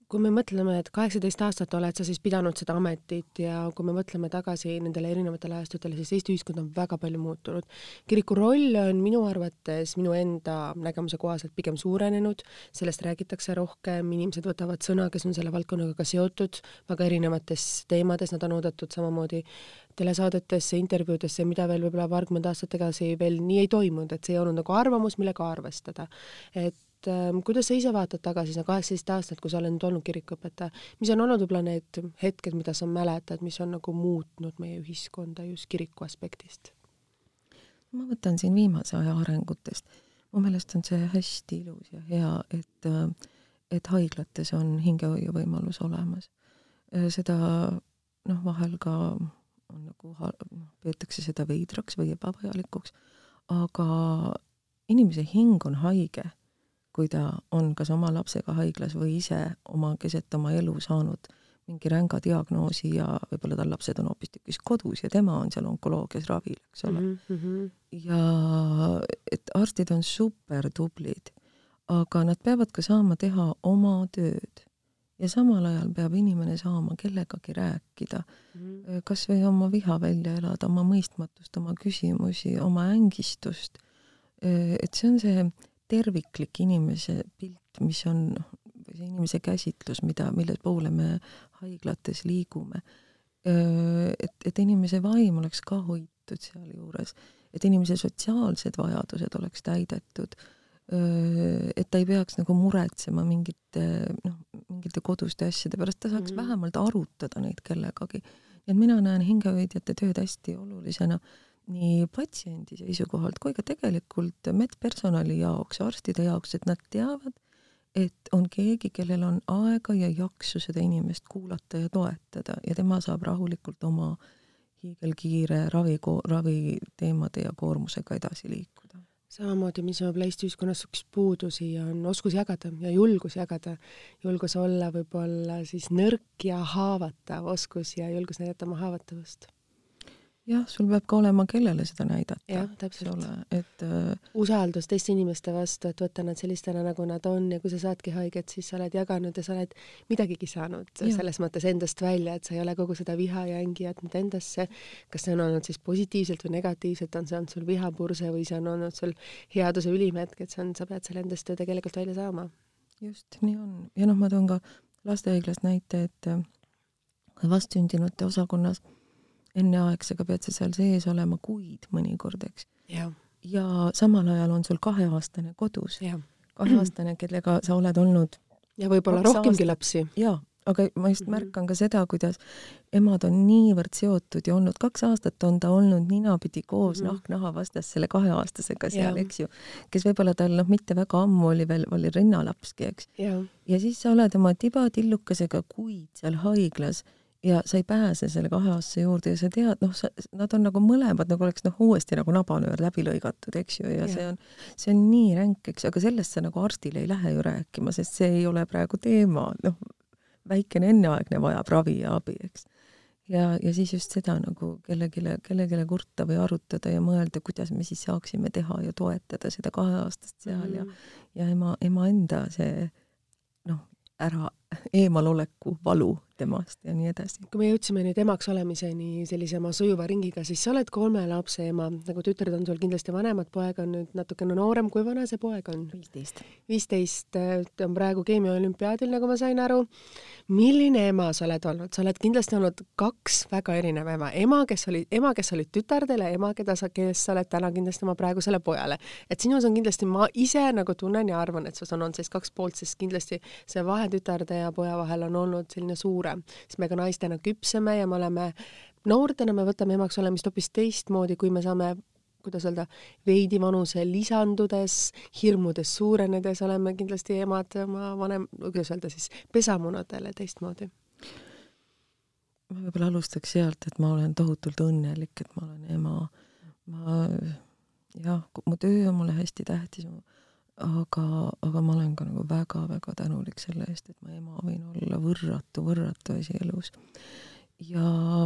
Speaker 1: kui me mõtleme, et kaheksateist aastat oled sa siis pidanud seda ametit ja kui me mõtleme tagasi nendele erinevatele ajastutele, siis Eesti ühiskond on väga palju muutunud. kiriku roll on minu arvates, minu enda nägemuse kohaselt pigem suurenenud, sellest räägitakse rohkem, inimesed võtavad sõna, kes on selle valdkonnaga ka seotud, väga erinevates teemades, nad on oodatud samamoodi telesaadetesse, intervjuudesse, mida veel võib-olla paarkümmend aastat tagasi veel nii ei toimunud, et see ei olnud nagu arvamus, millega arvestada. et et äh, kuidas sa ise vaatad tagasi sinna kaheksateist aastat, kui sa oled nüüd olnud kirikuõpetaja, mis on olnud võib-olla need hetked, mida sa mäletad, mis on nagu muutnud meie ühiskonda just kiriku aspektist?
Speaker 2: ma võtan siin viimase aja arengutest. mu meelest on see hästi ilus ja hea, et, äh, et haiglates on hingehoiu võimalus olemas. Äh, seda noh, vahel ka on nagu, noh, peetakse seda veidraks või ebavajalikuks, aga inimese hing on haige kui ta on kas oma lapsega haiglas või ise oma, keset oma elu saanud mingi ränga diagnoosi ja võib-olla tal lapsed on hoopistükkis kodus ja tema on seal onkoloogias ravil, eks ole mm. -hmm. ja et arstid on super tublid, aga nad peavad ka saama teha oma tööd ja samal ajal peab inimene saama kellegagi rääkida mm -hmm., kas või oma viha välja elada, oma mõistmatust, oma küsimusi, oma ängistust. et see on see terviklik inimese pilt, mis on noh, see inimese käsitlus, mida, mille poole me haiglates liigume. et, et inimese vaim oleks ka hoitud sealjuures, et inimese sotsiaalsed vajadused oleks täidetud, et ta ei peaks nagu muretsema mingite noh, mingite koduste asjade pärast, ta saaks mm -hmm. vähemalt arutada neid kellegagi. nii et mina näen hingehoidjate tööd hästi olulisena nii patsiendi seisukohalt kui ka tegelikult medpersonali jaoks, arstide jaoks, et nad teavad, et on keegi, kellel on aega ja jaksu seda inimest kuulata ja toetada ja tema saab rahulikult oma hiigelkiire ravi, raviteemade ja koormusega edasi liikuda.
Speaker 1: samamoodi, mis võib-olla Eesti ühiskonnas üks puudusi on oskus jagada ja julgus jagada, julgus olla võib-olla siis nõrk ja haavatav, oskus ja julgus näidata oma haavatavust
Speaker 2: jah, sul peab ka olema, kellele seda näidata.
Speaker 1: jah, täpselt.
Speaker 2: et äh,
Speaker 1: usaldus teiste inimeste vastu, et võtta nad sellistena, nagu nad on ja kui sa saadki haiget, siis sa oled jaganud ja sa oled midagigi saanud ja. selles mõttes endast välja, et sa ei ole kogu seda viha ja ängi jätnud endasse. kas see on olnud siis positiivselt või negatiivselt, on see olnud sul vihapurse või see on olnud sul headuse ülim hetk, et see on, sa pead selle endast ju tegelikult välja saama.
Speaker 2: just, nii on. ja noh, ma toon ka lastehaiglas näite, et äh, vastsündinute osakonnas enneaegsega pead sa seal sees olema kuid mõnikord, eks. ja samal ajal on sul kaheaastane kodus. kaheaastane, kellega sa oled olnud
Speaker 1: ja võib-olla rohkemgi lapsi.
Speaker 2: jaa, aga ma just -hmm. märkan ka seda, kuidas emad on niivõrd seotud ja olnud, kaks aastat on ta olnud ninapidi koos mm -hmm. nahk naha vastas selle kaheaastasega seal, eks ju, kes võib-olla tal noh, mitte väga ammu oli veel, oli rinnalapski, eks. ja siis sa oled oma tibatillukesega kuid seal haiglas ja sa ei pääse selle kahe aasta juurde ja sa tead, noh, sa, nad on nagu mõlemad nagu oleks noh, uuesti nagu nabanöör läbi lõigatud, eks ju, ja, ja see on, see on nii ränk, eks, aga sellest sa nagu arstile ei lähe ju rääkima, sest see ei ole praegu teema, noh, väikene enneaegne vajab ravi ja abi, eks. ja, ja siis just seda nagu kellelegi, kellelegi kurta või arutada ja mõelda, kuidas me siis saaksime teha ja toetada seda kaheaastast seal mm -hmm. ja, ja ema, ema enda see noh, ära eemaloleku valu temast ja nii edasi.
Speaker 1: kui me jõudsime nüüd emaks olemiseni sellise oma sujuva ringiga, siis sa oled kolme lapse ema, nagu tütred on sul kindlasti vanemad, poeg on nüüd natukene noorem, kui vana see poeg on?
Speaker 2: viisteist.
Speaker 1: viisteist, ta on praegu keemiaolümpiaadil, nagu ma sain aru. milline ema sa oled olnud, sa oled kindlasti olnud kaks väga erineva ema, ema, kes oli, ema, kes oli tütardele, ema, keda sa, kes sa oled täna kindlasti oma praegusele pojale. et sinus on kindlasti, ma ise nagu tunnen ja arvan, et sus on olnud sellist kaks poolt, sest kindlasti see vahe tütarde ja poja vahel on olnud selline suurem, siis me ka naistena küpseme ja me oleme noortena, me võtame emaks olemist hoopis teistmoodi, kui me saame kuidas öelda, veidi vanuse lisandudes, hirmudes suurenedes oleme kindlasti emad oma vanem, kuidas öelda siis, pesamunadele teistmoodi.
Speaker 2: ma võib-olla alustaks sealt, et ma olen tohutult õnnelik, et ma olen ema. ma jah, mu töö on mulle hästi tähtis, aga, aga ma olen ka nagu väga-väga tänulik selle eest, et ma ema võin olla võrratu, võrratu asi elus. ja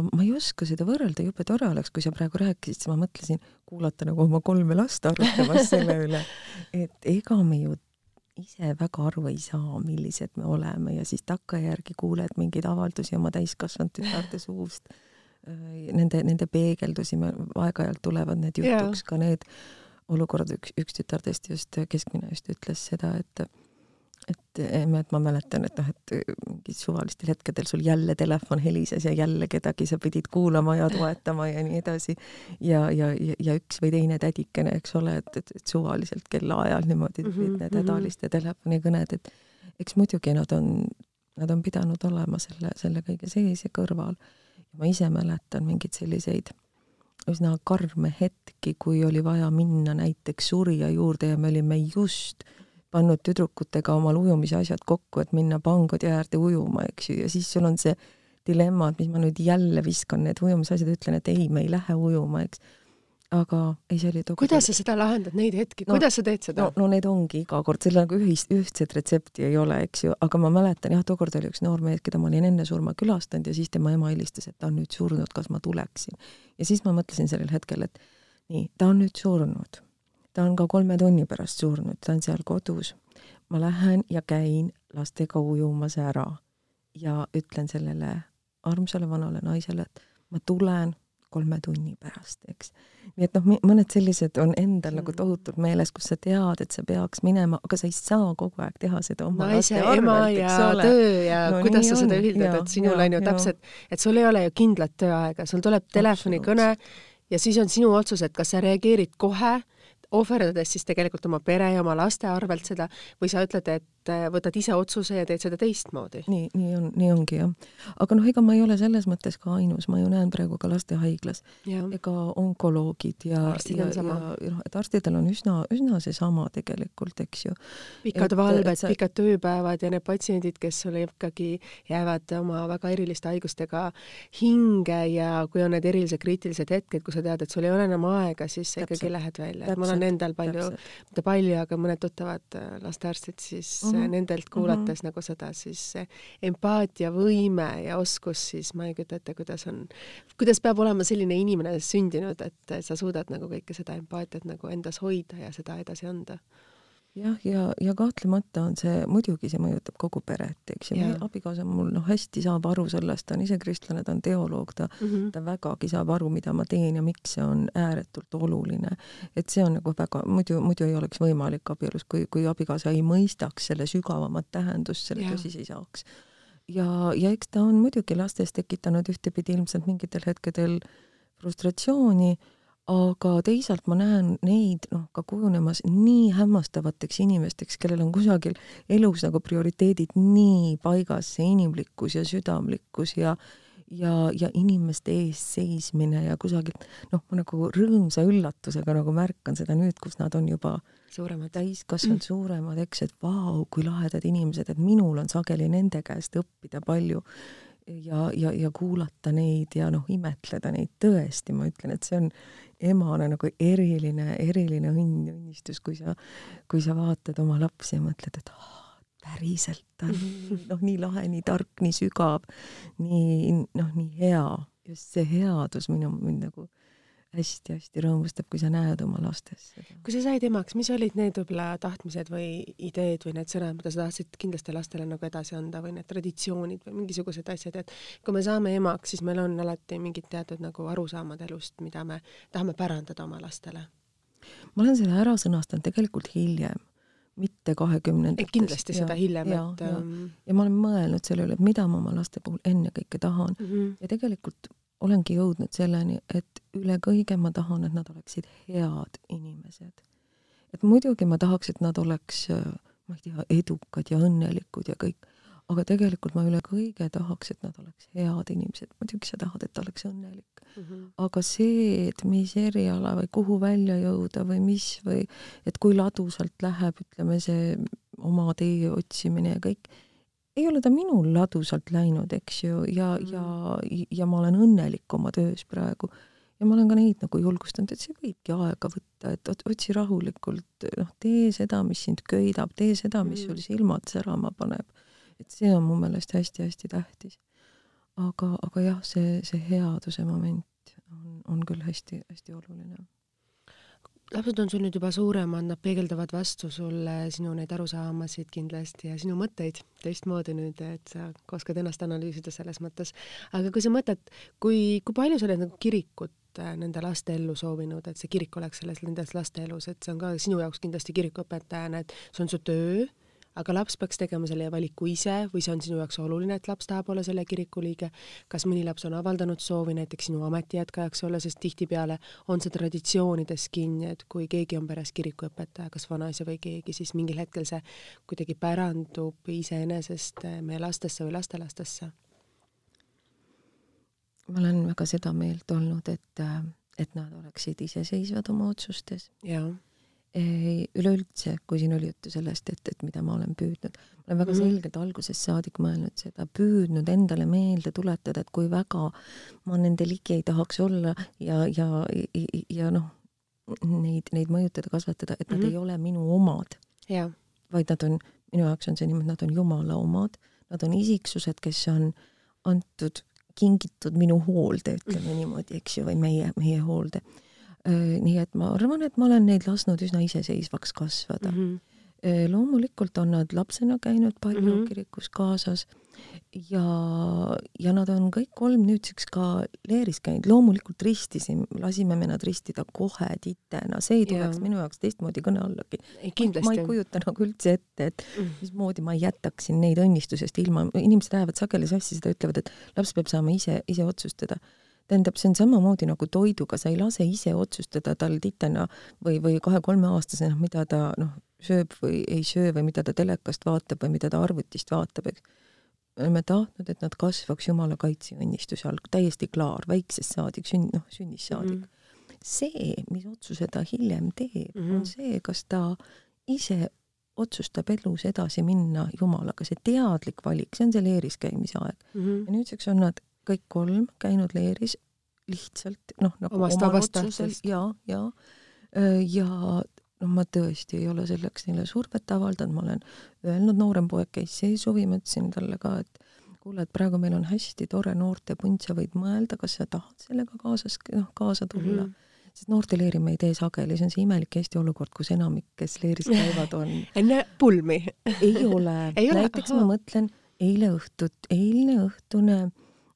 Speaker 2: ma ei oska seda võrrelda, jube tore oleks, kui sa praegu rääkisid, siis ma mõtlesin kuulata nagu oma kolme last arutamas selle üle, et ega me ju ise väga aru ei saa, millised me oleme ja siis takkajärgi kuuled mingeid avaldusi oma täiskasvanud tütarde suust. Nende, nende peegeldusi, aeg-ajalt tulevad need jutuks yeah. ka need olukorrad, üks, üks tütardest just, keskmine just ütles seda, et et emme, et ma mäletan, et noh, et mingid suvalistel hetkedel sul jälle telefon helises ja jälle kedagi sa pidid kuulama ja toetama ja nii edasi. ja, ja, ja üks või teine tädikene, eks ole, et, et, et suvaliselt kellaajal niimoodi tulid mm -hmm, need hädaliste mm -hmm. telefonikõned, et eks muidugi nad on, nad on pidanud olema selle, selle kõige sees ja kõrval. ma ise mäletan mingeid selliseid üsna karme hetki, kui oli vaja minna näiteks surija juurde ja me olime just pannud tüdrukutega omal ujumise asjad kokku, et minna pangodi äärde ujuma, eks ju, ja siis sul on see dilemma, et mis ma nüüd jälle viskan need ujumisasjad, ütlen, et ei, me ei lähe ujuma, eks. Aga ei, see oli
Speaker 1: tookord kuidas sa seda lahendad, neid hetki no,, kuidas sa teed seda?
Speaker 2: no, no need ongi iga kord, seal nagu ühist, ühtset retsepti ei ole, eks ju, aga ma mäletan jah, tookord oli üks noor mees, keda ma olin enne surma külastanud ja siis tema ema helistas, et ta on nüüd surnud, kas ma tuleksin. ja siis ma mõtlesin sellel hetkel, et nii, ta on nüüd surnud ta on ka kolme tunni pärast surnud, ta on seal kodus. ma lähen ja käin lastega ujumas ära ja ütlen sellele armsale vanale naisele, et ma tulen kolme tunni pärast, eks. nii et noh, mõned sellised on endal nagu tohutult meeles, kus sa tead, et sa peaks minema, aga sa ei saa kogu aeg teha seda oma
Speaker 1: naise, ema ja töö ja no, kuidas sa on. seda ühildad, et sinul on ju täpselt, et sul ei ole ju kindlat tööaega, sul tuleb telefonikõne ja siis on sinu otsus, et kas sa reageerid kohe ohverdades siis tegelikult oma pere ja oma laste arvelt seda või sa ütled, et äh, võtad ise otsuse ja teed seda teistmoodi?
Speaker 2: nii, nii on, nii ongi jah. aga noh, ega ma ei ole selles mõttes ka ainus, ma ju näen praegu ka lastehaiglas ega onkoloogid ja, ja, ja noh, et arstidel on üsna, üsna seesama tegelikult, eks ju.
Speaker 1: pikad valved, sa... pikad tööpäevad ja need patsiendid, kes sulle ikkagi jäävad oma väga eriliste haigustega hinge ja kui on need erilised kriitilised hetked, kus sa tead, et sul ei ole enam aega, siis sa ikkagi lähed välja, et mul on endal palju, mitte palju, aga mõned tuttavad äh, lastearstid, siis mm -hmm. nendelt kuulates mm -hmm. nagu seda siis empaatiavõime ja oskus, siis ma ei kujuta ette, kuidas on, kuidas peab olema selline inimene sündinud, et sa suudad nagu kõike seda empaatiat nagu endas hoida ja seda edasi anda
Speaker 2: jah, ja, ja kahtlemata on see, muidugi see mõjutab kogu peret, eks ju, abikaasa mul noh, hästi saab aru sellest, ta on ise kristlane, ta on teoloog, ta mm, -hmm. ta vägagi saab aru, mida ma teen ja miks see on ääretult oluline. et see on nagu väga, muidu, muidu ei oleks võimalik abielus, kui, kui abikaasa ei mõistaks selle sügavamat tähendust, sellest asi ei saaks. ja, ja eks ta on muidugi lastes tekitanud ühtepidi ilmselt mingitel hetkedel frustratsiooni aga teisalt ma näen neid noh, ka kujunemas nii hämmastavateks inimesteks, kellel on kusagil elus nagu prioriteedid nii paigas, see inimlikkus ja südamlikkus ja ja, ja inimeste ees seismine ja kusagilt noh, ma nagu rõõmsa üllatusega nagu märkan seda nüüd, kus nad on juba
Speaker 1: suuremad,
Speaker 2: täiskasvanud suuremad, eks, et vau, kui lahedad inimesed, et minul on sageli nende käest õppida palju ja, ja, ja kuulata neid ja noh, imetleda neid, tõesti, ma ütlen, et see on emana nagu eriline, eriline õnn õnnistus, kui sa, kui sa vaatad oma lapsi ja mõtled, et oh, päriselt ta on mhm. noh, nii lahe, nii tark, nii sügav, nii noh, nii hea, just see headus minu, mind nagu hästi-hästi rõõmustab, kui sa näed oma lastes seda.
Speaker 1: kui sa said emaks, mis olid need võib-olla tahtmised või ideed või need sõnad, mida sa tahtsid kindlasti lastele nagu edasi anda või need traditsioonid või mingisugused asjad, et kui me saame emaks, siis meil on alati mingid teatud nagu arusaamad elust, mida me tahame pärandada oma lastele.
Speaker 2: ma olen selle ära sõnastanud tegelikult hiljem mitte kahekümnendates.
Speaker 1: kindlasti seda hiljem,
Speaker 2: et ja, ähm... ja ma olen mõelnud selle üle, et mida ma oma laste puhul ennekõike tahan mm -hmm. ja tegelikult olengi jõudnud selleni, et üle kõige ma tahan, et nad oleksid head inimesed. et muidugi ma tahaks, et nad oleks, ma ei tea, edukad ja õnnelikud ja kõik, aga tegelikult ma üle kõige tahaks, et nad oleks head inimesed. muidugi sa tahad, et ta oleks õnnelik mm. -hmm. aga see, et mis eriala või kuhu välja jõuda või mis või et kui ladusalt läheb, ütleme see oma tee otsimine ja kõik ei ole ta minul ladusalt läinud, eks ju, ja mm., ja, ja ma olen õnnelik oma töös praegu. ja ma olen ka neid nagu julgustanud, et see võibki aega võtta, et otsi rahulikult, noh, tee seda, mis sind köidab, tee seda, mis mm. sul silmad särama paneb. et see on mu meelest hästi-hästi tähtis. aga, aga jah, see, see headuse moment on, on küll hästi-hästi oluline
Speaker 1: lapsed on sul nüüd juba suuremad, nad peegeldavad vastu sulle sinu neid arusaamasid kindlasti ja sinu mõtteid teistmoodi nüüd, et sa oskad ennast analüüsida selles mõttes. aga kui sa mõtled, kui, kui palju sa oled nagu kirikut äh, nende laste ellu soovinud, et see kirik oleks selles, nendes laste elus, et see on ka sinu jaoks kindlasti kirikuõpetajana, et see on su töö aga laps peaks tegema selle valiku ise või see on sinu jaoks oluline, et laps tahab olla selle kiriku liige. kas mõni laps on avaldanud soovi näiteks sinu ameti jätkajaks olla, sest tihtipeale on see traditsioonides kinni, et kui keegi on peres kirikuõpetaja, kas vanaisa või keegi, siis mingil hetkel see kuidagi pärandub iseenesest meie lastesse või lastelastesse.
Speaker 2: ma olen väga seda meelt olnud, et, et nad oleksid iseseisvad oma otsustes.
Speaker 1: jaa
Speaker 2: üleüldse, kui siin oli juttu sellest, et, et mida ma olen püüdnud, ma olen väga -hmm. selgelt algusest saadik mõelnud seda, püüdnud endale meelde tuletada, et kui väga ma nende ligi ei tahaks olla ja, ja, ja, ja noh, neid, neid mõjutada, kasvatada, et nad mm -hmm. ei ole minu omad. vaid nad on, minu jaoks on see niimoodi, nad on Jumala omad, nad on isiksused, kes on antud, kingitud minu hoolde, ütleme niimoodi, eks ju, või meie, meie hoolde nii et ma arvan, et ma olen neid lasknud üsna iseseisvaks kasvada mm. -hmm. loomulikult on nad lapsena käinud palju mm -hmm. kirikus kaasas ja, ja nad on kõik kolm nüüdseks ka leeris käinud, loomulikult ristisime, lasime me nad ristida kohe titena, see ei tuleks ja. minu jaoks teistmoodi kõne allagi. ma ei kujuta nagu üldse ette, et mm. mismoodi ma jätaksin neid õnnistusest ilma, inimesed ajavad sageli sassi seda, ütlevad, et laps peab saama ise, ise otsustada tähendab, see on samamoodi nagu toiduga, sa ei lase ise otsustada tal titena või, või kahe-kolmeaastasena, mida ta noh, sööb või ei söö või mida ta telekast vaatab või mida ta arvutist vaatab, eks. me oleme tahtnud, et nad kasvaks Jumala kaitseõnnistuse all, täiesti klaar, väiksest saadik, sünn-, noh, sünnist saadik mm. -hmm. see, mis otsuse ta hiljem teeb mm, -hmm. on see, kas ta ise otsustab elus edasi minna Jumalaga, see teadlik valik, see on see leeris käimise aeg mm. -hmm. ja nüüdseks on nad kõik kolm käinud leeris lihtsalt noh, nagu
Speaker 1: omast vabast tahtest.
Speaker 2: ja, ja, ja noh, ma tõesti ei ole selleks neile survet avaldanud, ma olen öelnud, noorem poeg käis see suvi, ma ütlesin talle ka, et kuule, et praegu meil on hästi tore noortepunt, sa võid mõelda, kas sa tahad sellega kaasas, noh, kaasa tulla. Mm. -hmm sest noorteleeri me ei tee sageli, see on see imelik Eesti olukord, kus enamik, kes leeris käivad, on
Speaker 1: enne pulmi.
Speaker 2: Ei ole. Näiteks aha. ma mõtlen eile õhtut, eilne õhtune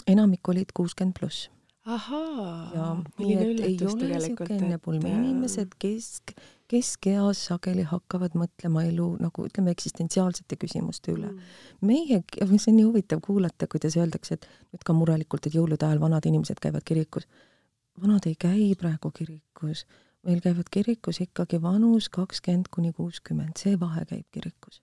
Speaker 2: enamik olid kuuskümmend pluss.
Speaker 1: ahaa,
Speaker 2: milline üllatus tegelikult. ennepulmi inimesed kesk, keskeas sageli hakkavad mõtlema elu nagu ütleme, eksistentsiaalsete küsimuste üle mm.. meie, see on nii huvitav kuulata, kuidas öeldakse, et nüüd ka murelikult, et jõulude ajal vanad inimesed käivad kirikus. vanad ei käi praegu kirikus, meil käivad kirikus ikkagi vanus kakskümmend kuni kuuskümmend, see vahe käib kirikus.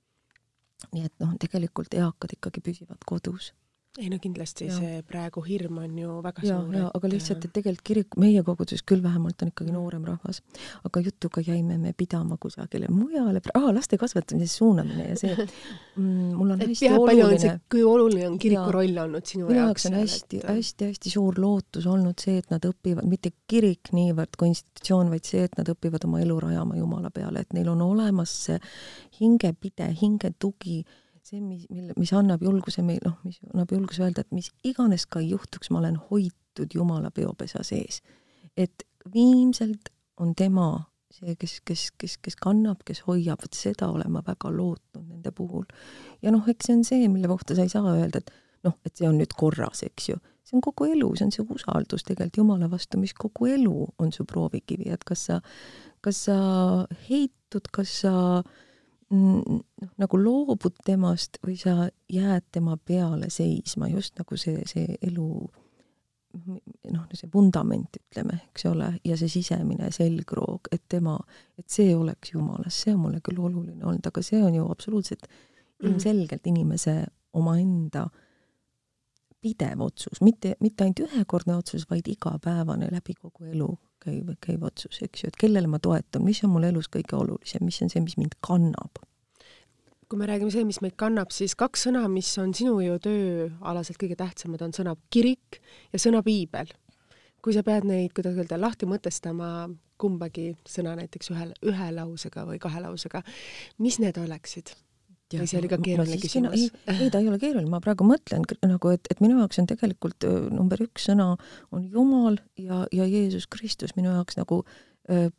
Speaker 2: nii et noh, tegelikult eakad ikkagi püsivad kodus
Speaker 1: ei no kindlasti ja. see praegu hirm on ju väga ja, suur.
Speaker 2: jaa, aga lihtsalt, et tegelikult kirik, meie koguduses küll vähemalt on ikkagi noorem rahvas, aga jutuga jäime me pidama kusagile mujale, aa, laste kasvatamise suunamine ja see mm, mul on et hästi oluline.
Speaker 1: kui oluline on kiriku ja, roll olnud sinu
Speaker 2: jaoks? minu jaoks on hästi-hästi-hästi et... suur lootus olnud see, et nad õpivad, mitte kirik niivõrd kui institutsioon, vaid see, et nad õpivad oma elu rajama Jumala peale, et neil on olemas see hingepide, hingetugi see, mis, mille, mis annab julguse meil, noh, mis annab julguse öelda, et mis iganes ka ei juhtuks, ma olen hoitud Jumala peopesa sees. et viimselt on tema see, kes, kes, kes, kes kannab, kes hoiab, vot seda olen ma väga lootnud nende puhul. ja noh, eks see on see, mille kohta sa ei saa öelda, et noh, et see on nüüd korras, eks ju. see on kogu elu, see on see usaldus tegelikult Jumala vastu, mis kogu elu on su proovikivi, et kas sa, kas sa heitud, kas sa äh, nagu loobud temast või sa jääd tema peale seisma, just nagu see, see elu noh, see vundament, ütleme, eks ole, ja see sisemine selgroog, et tema, et see oleks Jumalas, see on mulle küll oluline olnud, aga see on ju absoluutselt mhm. ilmselgelt inimese omaenda pidev otsus, mitte, mitte ainult ühekordne otsus, vaid igapäevane läbi kogu elu käiv, käiv otsus, eks ju, et kellele ma toetun, mis on mul elus kõige olulisem, mis on see, mis mind kannab
Speaker 1: kui me räägime see, mis meid kannab, siis kaks sõna, mis on sinu ju tööalaselt kõige tähtsamad, on sõna kirik ja sõna piibel. kui sa pead neid, kuidas öelda, lahti mõtestama, kumbagi sõna näiteks ühe, ühe lausega või kahe lausega, mis need oleksid? Või see oli ka keeruline küsimus?
Speaker 2: ei, ei, ta ei ole keeruline, ma praegu mõtlen nagu, et, et minu jaoks on tegelikult number üks sõna on Jumal ja, ja Jeesus Kristus minu jaoks nagu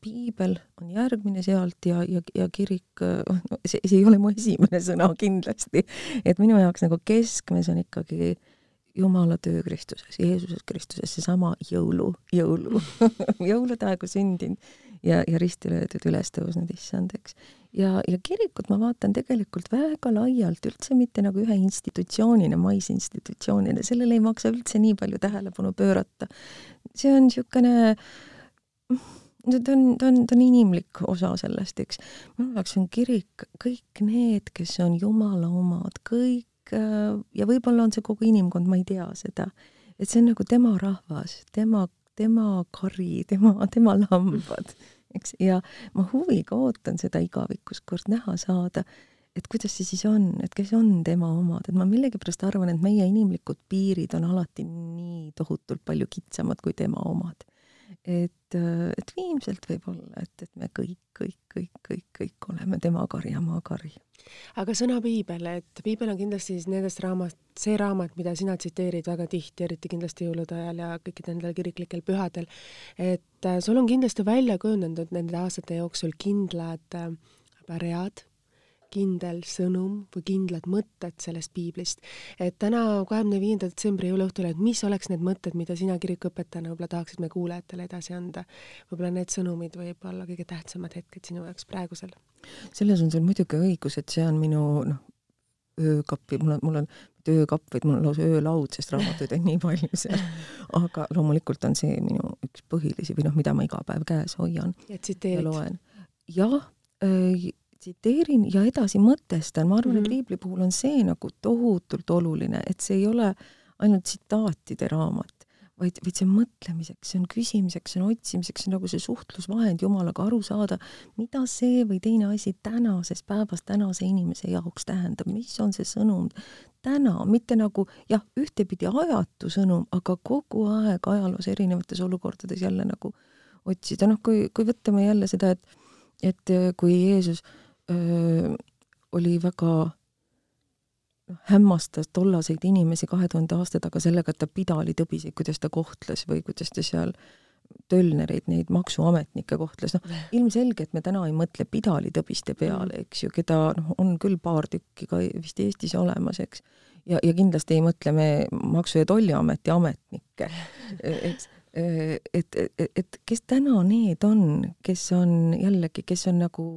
Speaker 2: piibel on järgmine sealt ja, ja, ja kirik, no see, see ei ole mu esimene sõna kindlasti, et minu jaoks nagu keskmes on ikkagi Jumala töö Kristuses, Jeesuses Kristuses, seesama jõulu, jõulu jõulude aegu sündinud ja, ja risti löödud, üles tõusnud issand, eks. Ja, ja kirikut ma vaatan tegelikult väga laialt, üldse mitte nagu ühe institutsioonina, maisinstitutsioonina, sellele ei maksa üldse nii palju tähelepanu pöörata. see on niisugune ta on, ta on, ta on inimlik osa sellest, eks. minu jaoks on kirik kõik need, kes on Jumala omad, kõik äh, ja võib-olla on see kogu inimkond, ma ei tea seda, et see on nagu tema rahvas, tema, tema kari, tema, tema lambad, eks, ja ma huviga ootan seda igavikust kord näha saada, et kuidas see siis on, et kes on tema omad, et ma millegipärast arvan, et meie inimlikud piirid on alati nii tohutult palju kitsamad kui tema omad. Et, et viimselt võib olla, et, et me kõik, kõik, kõik, kõik, kõik oleme tema kari ja maa kari.
Speaker 1: aga sõna piibel, et piibel on kindlasti siis nendest raamat, see raamat, mida sina tsiteerid väga tihti, eriti kindlasti jõulude ajal ja kõikidel nendel kiriklikel pühadel, et äh, sul on kindlasti välja kujunenud nende aastate jooksul kindlad äh, read kindel sõnum või kindlad mõtted sellest piiblist. et täna, kahekümne viienda detsembri jõuluõhtul, et mis oleks need mõtted, mida sina kirikuõpetajana võib-olla tahaksid meie kuulajatele edasi anda? võib-olla need sõnumid võib-olla kõige tähtsamad hetked sinu jaoks praegusel?
Speaker 2: selles on sul muidugi õigus, et see on minu noh, öökappi, mul on, mul on mitte öökapp, vaid mul on lausa öölaud, sest raamatuid on nii palju seal. aga loomulikult on see minu üks põhilisi või noh, mida ma iga päev käes hoian
Speaker 1: ja, loen.
Speaker 2: jah tsiteerin ja edasi mõtestan, ma arvan mm, -hmm. et mhm. piibli puhul on see nagu tohutult oluline, et see ei ole ainult tsitaatide raamat, vaid, vaid see on mõtlemiseks, see on küsimiseks, see on otsimiseks, see on nagu see suhtlusvahend Jumalaga aru saada, mida see või teine asi tänases päevas tänase inimese jaoks tähendab, mis on see sõnum täna, mitte nagu jah, ühtepidi ajatu sõnum, aga kogu aeg ajaloos erinevates olukordades jälle nagu otsida, noh, kui, kui võtame jälle seda, et et kui Jeesus äh, öö, oli väga noh, hämmastas tollaseid inimesi kahe tuhande aasta taga sellega, et ta pidali tõbiseid, kuidas ta kohtles või kuidas ta seal tölnereid, neid maksuametnikke kohtles, noh, ilmselge, et me täna ei mõtle pidalitõbiste peale, mm. eks ju, keda noh, on küll paar tükki ka vist Eestis olemas, eks, ja, ja kindlasti ei mõtle me Maksu- ja Tolliameti ametnikke, eks, et, et, et kes täna need on, kes on jällegi, kes on nagu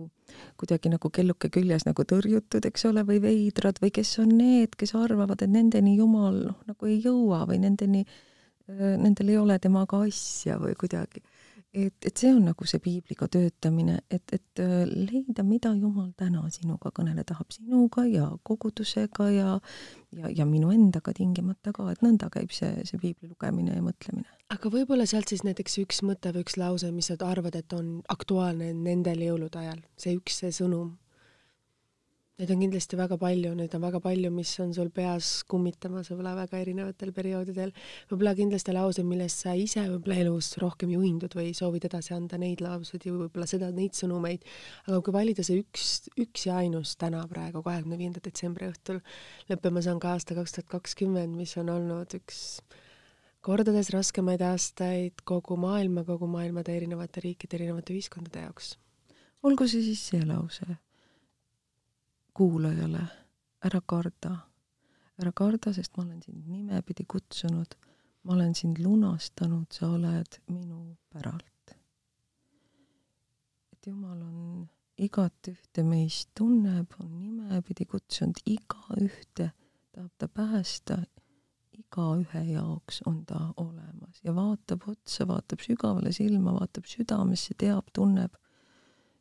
Speaker 2: kuidagi nagu kelluke küljes nagu tõrjutud, eks ole, või veidrad või kes on need, kes arvavad, et nendeni Jumal noh, nagu ei jõua või nendeni, nendel ei ole temaga asja või kuidagi. Et, et see on nagu see piibliga töötamine, et, et äh, leida, mida Jumal täna sinuga kõnele tahab, sinuga ja kogudusega ja ja, ja minu endaga tingimata ka, et nõnda käib see, see piibli lugemine ja mõtlemine.
Speaker 1: aga võib-olla sealt siis näiteks üks mõte või üks lause, mis sa arvad, et on aktuaalne nendel jõulude ajal, see üks, see sõnum Neid on kindlasti väga palju, neid on väga palju, mis on sul peas kummitamas võib-olla väga erinevatel perioodidel. võib-olla kindlasti laused, millest sa ise võib-olla elus rohkem juhindud või soovid edasi anda neid lauseid ja võib-olla seda, neid sõnumeid. aga kui valida see üks, üks ja ainus täna praegu, kahekümne viienda detsembri õhtul, lõppemas on ka aasta kaks tuhat kakskümmend, mis on olnud üks kordades raskemaid aastaid kogu maailma, kogu maailmade erinevate riikide, erinevate ühiskondade jaoks.
Speaker 2: olgu see siis see lause kuulajale, ära karda, ära karda, sest ma olen sind nimepidi kutsunud, ma olen sind lunastanud, sa oled minu päralt. et Jumal on igat ühte meist tunneb, on nimepidi kutsunud igaühte, tahab ta päästa, igaühe jaoks on ta olemas. Ja vaatab otsa, vaatab sügavale silma, vaatab südamesse, teab, tunneb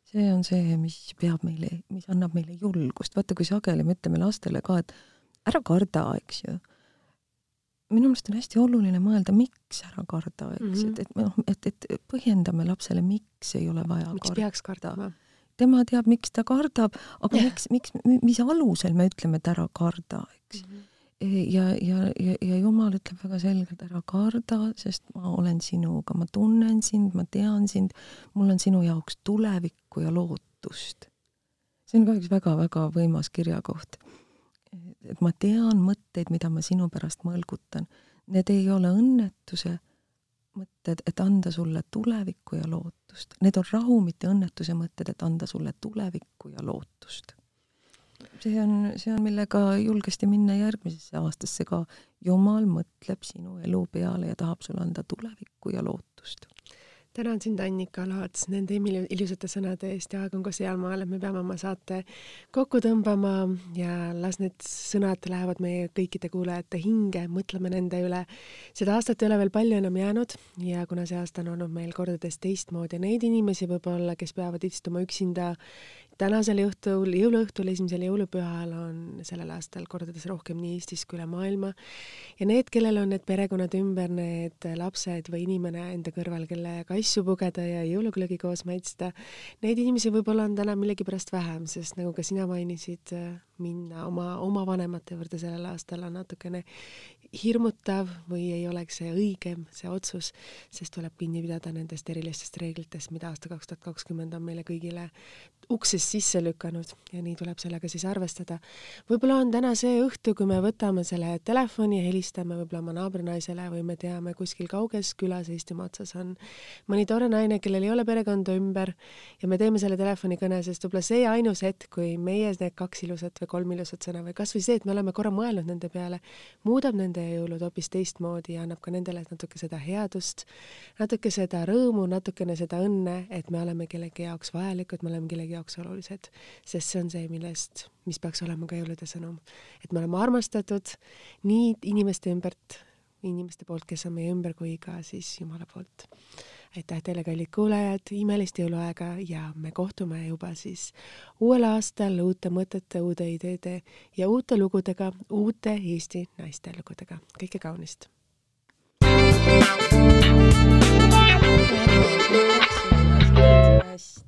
Speaker 2: see on see, mis peab meile, mis annab meile julgust, vaata kui sageli me ütleme lastele ka, et ära karda, eks ju. minu meelest on hästi oluline mõelda, miks ära karda, eks mm, -hmm. et, et noh, et, et põhjendame lapsele, miks ei ole vaja
Speaker 1: miks karda. peaks kardama?
Speaker 2: tema teab, miks ta kardab, aga yeah. miks, miks, mis alusel me ütleme, et ära karda, eks mm. -hmm ja, ja, ja, ja Jumal ütleb väga selgelt, ära karda, sest ma olen sinuga, ma tunnen sind, ma tean sind, mul on sinu jaoks tulevikku ja lootust. see on ka üks väga-väga võimas kirjakoht. et ma tean mõtteid, mida ma sinu pärast mõlgutan. Need ei ole õnnetuse mõtted, et anda sulle tulevikku ja lootust. Need on rahu, mitte õnnetuse mõtted, et anda sulle tulevikku ja lootust. See on, see on, millega julgesti minna järgmisesse aastasse ka. jumal mõtleb sinu elu peale ja tahab sulle anda tulevikku ja lootust
Speaker 1: tänan sind, Annika Laats, nende ilusate sõnade eest ja aeg on ka sealmaal, et me peame oma saate kokku tõmbama ja las need sõnad lähevad meie kõikide kuulajate hinge, mõtleme nende üle. seda aastat ei ole veel palju enam jäänud ja kuna see aasta on olnud meil kordades teistmoodi, neid inimesi võib-olla, kes peavad istuma üksinda tänasel õhtul, jõuluõhtul, esimesel jõulupühal on sellel aastal kordades rohkem nii Eestis kui üle maailma. ja need, kellel on need perekonnad ümber, need lapsed või inimene enda kõrval, kellega asju pugeda ja jõuluklõgi koos maitsta, neid inimesi võib-olla on täna millegipärast vähem, sest nagu ka sina mainisid, minna oma, oma vanemate juurde sellel aastal on natukene hirmutav või ei oleks see õigem, see otsus, sest tuleb kinni pidada nendest erilistest reeglitest, mida aasta kaks tuhat kakskümmend on meile kõigile uksest sisse lükanud ja nii tuleb sellega siis arvestada. võib-olla on täna see õhtu, kui me võtame selle telefoni ja helistame võib-olla oma naabrinaisele või me teame, kuskil kauges külas Eestimaa otsas on mõni tore naine, kellel ei ole perekonda ümber ja me teeme selle telefonikõne, sest võib-olla see ainus hetk, kui meie need kaks ilusat või kolm ilusat sõna või kasvõi see, et me oleme korra mõelnud nende peale, muudab nende jõulud hoopis teistmoodi ja annab ka nendele natuke seda headust, natuke seda rõõmu, natukene seda õnne, et me oleme kellegi jaoks vajalikud, me oleme kellegi jaoks olulised, sest see on see, millest, mis peaks olema ka jõulude sõnum. et me oleme armastatud nii inimeste ümbert, inimeste poolt, kes on meie ümber, kui ka siis Jumala poolt. aitäh teile, kallid kuulajad, imelist jõuluaega ja me kohtume juba siis uuel aastal uute mõtete, uude ideede ja uute lugudega, uute Eesti naiste lugudega. kõike kaunist! hästi.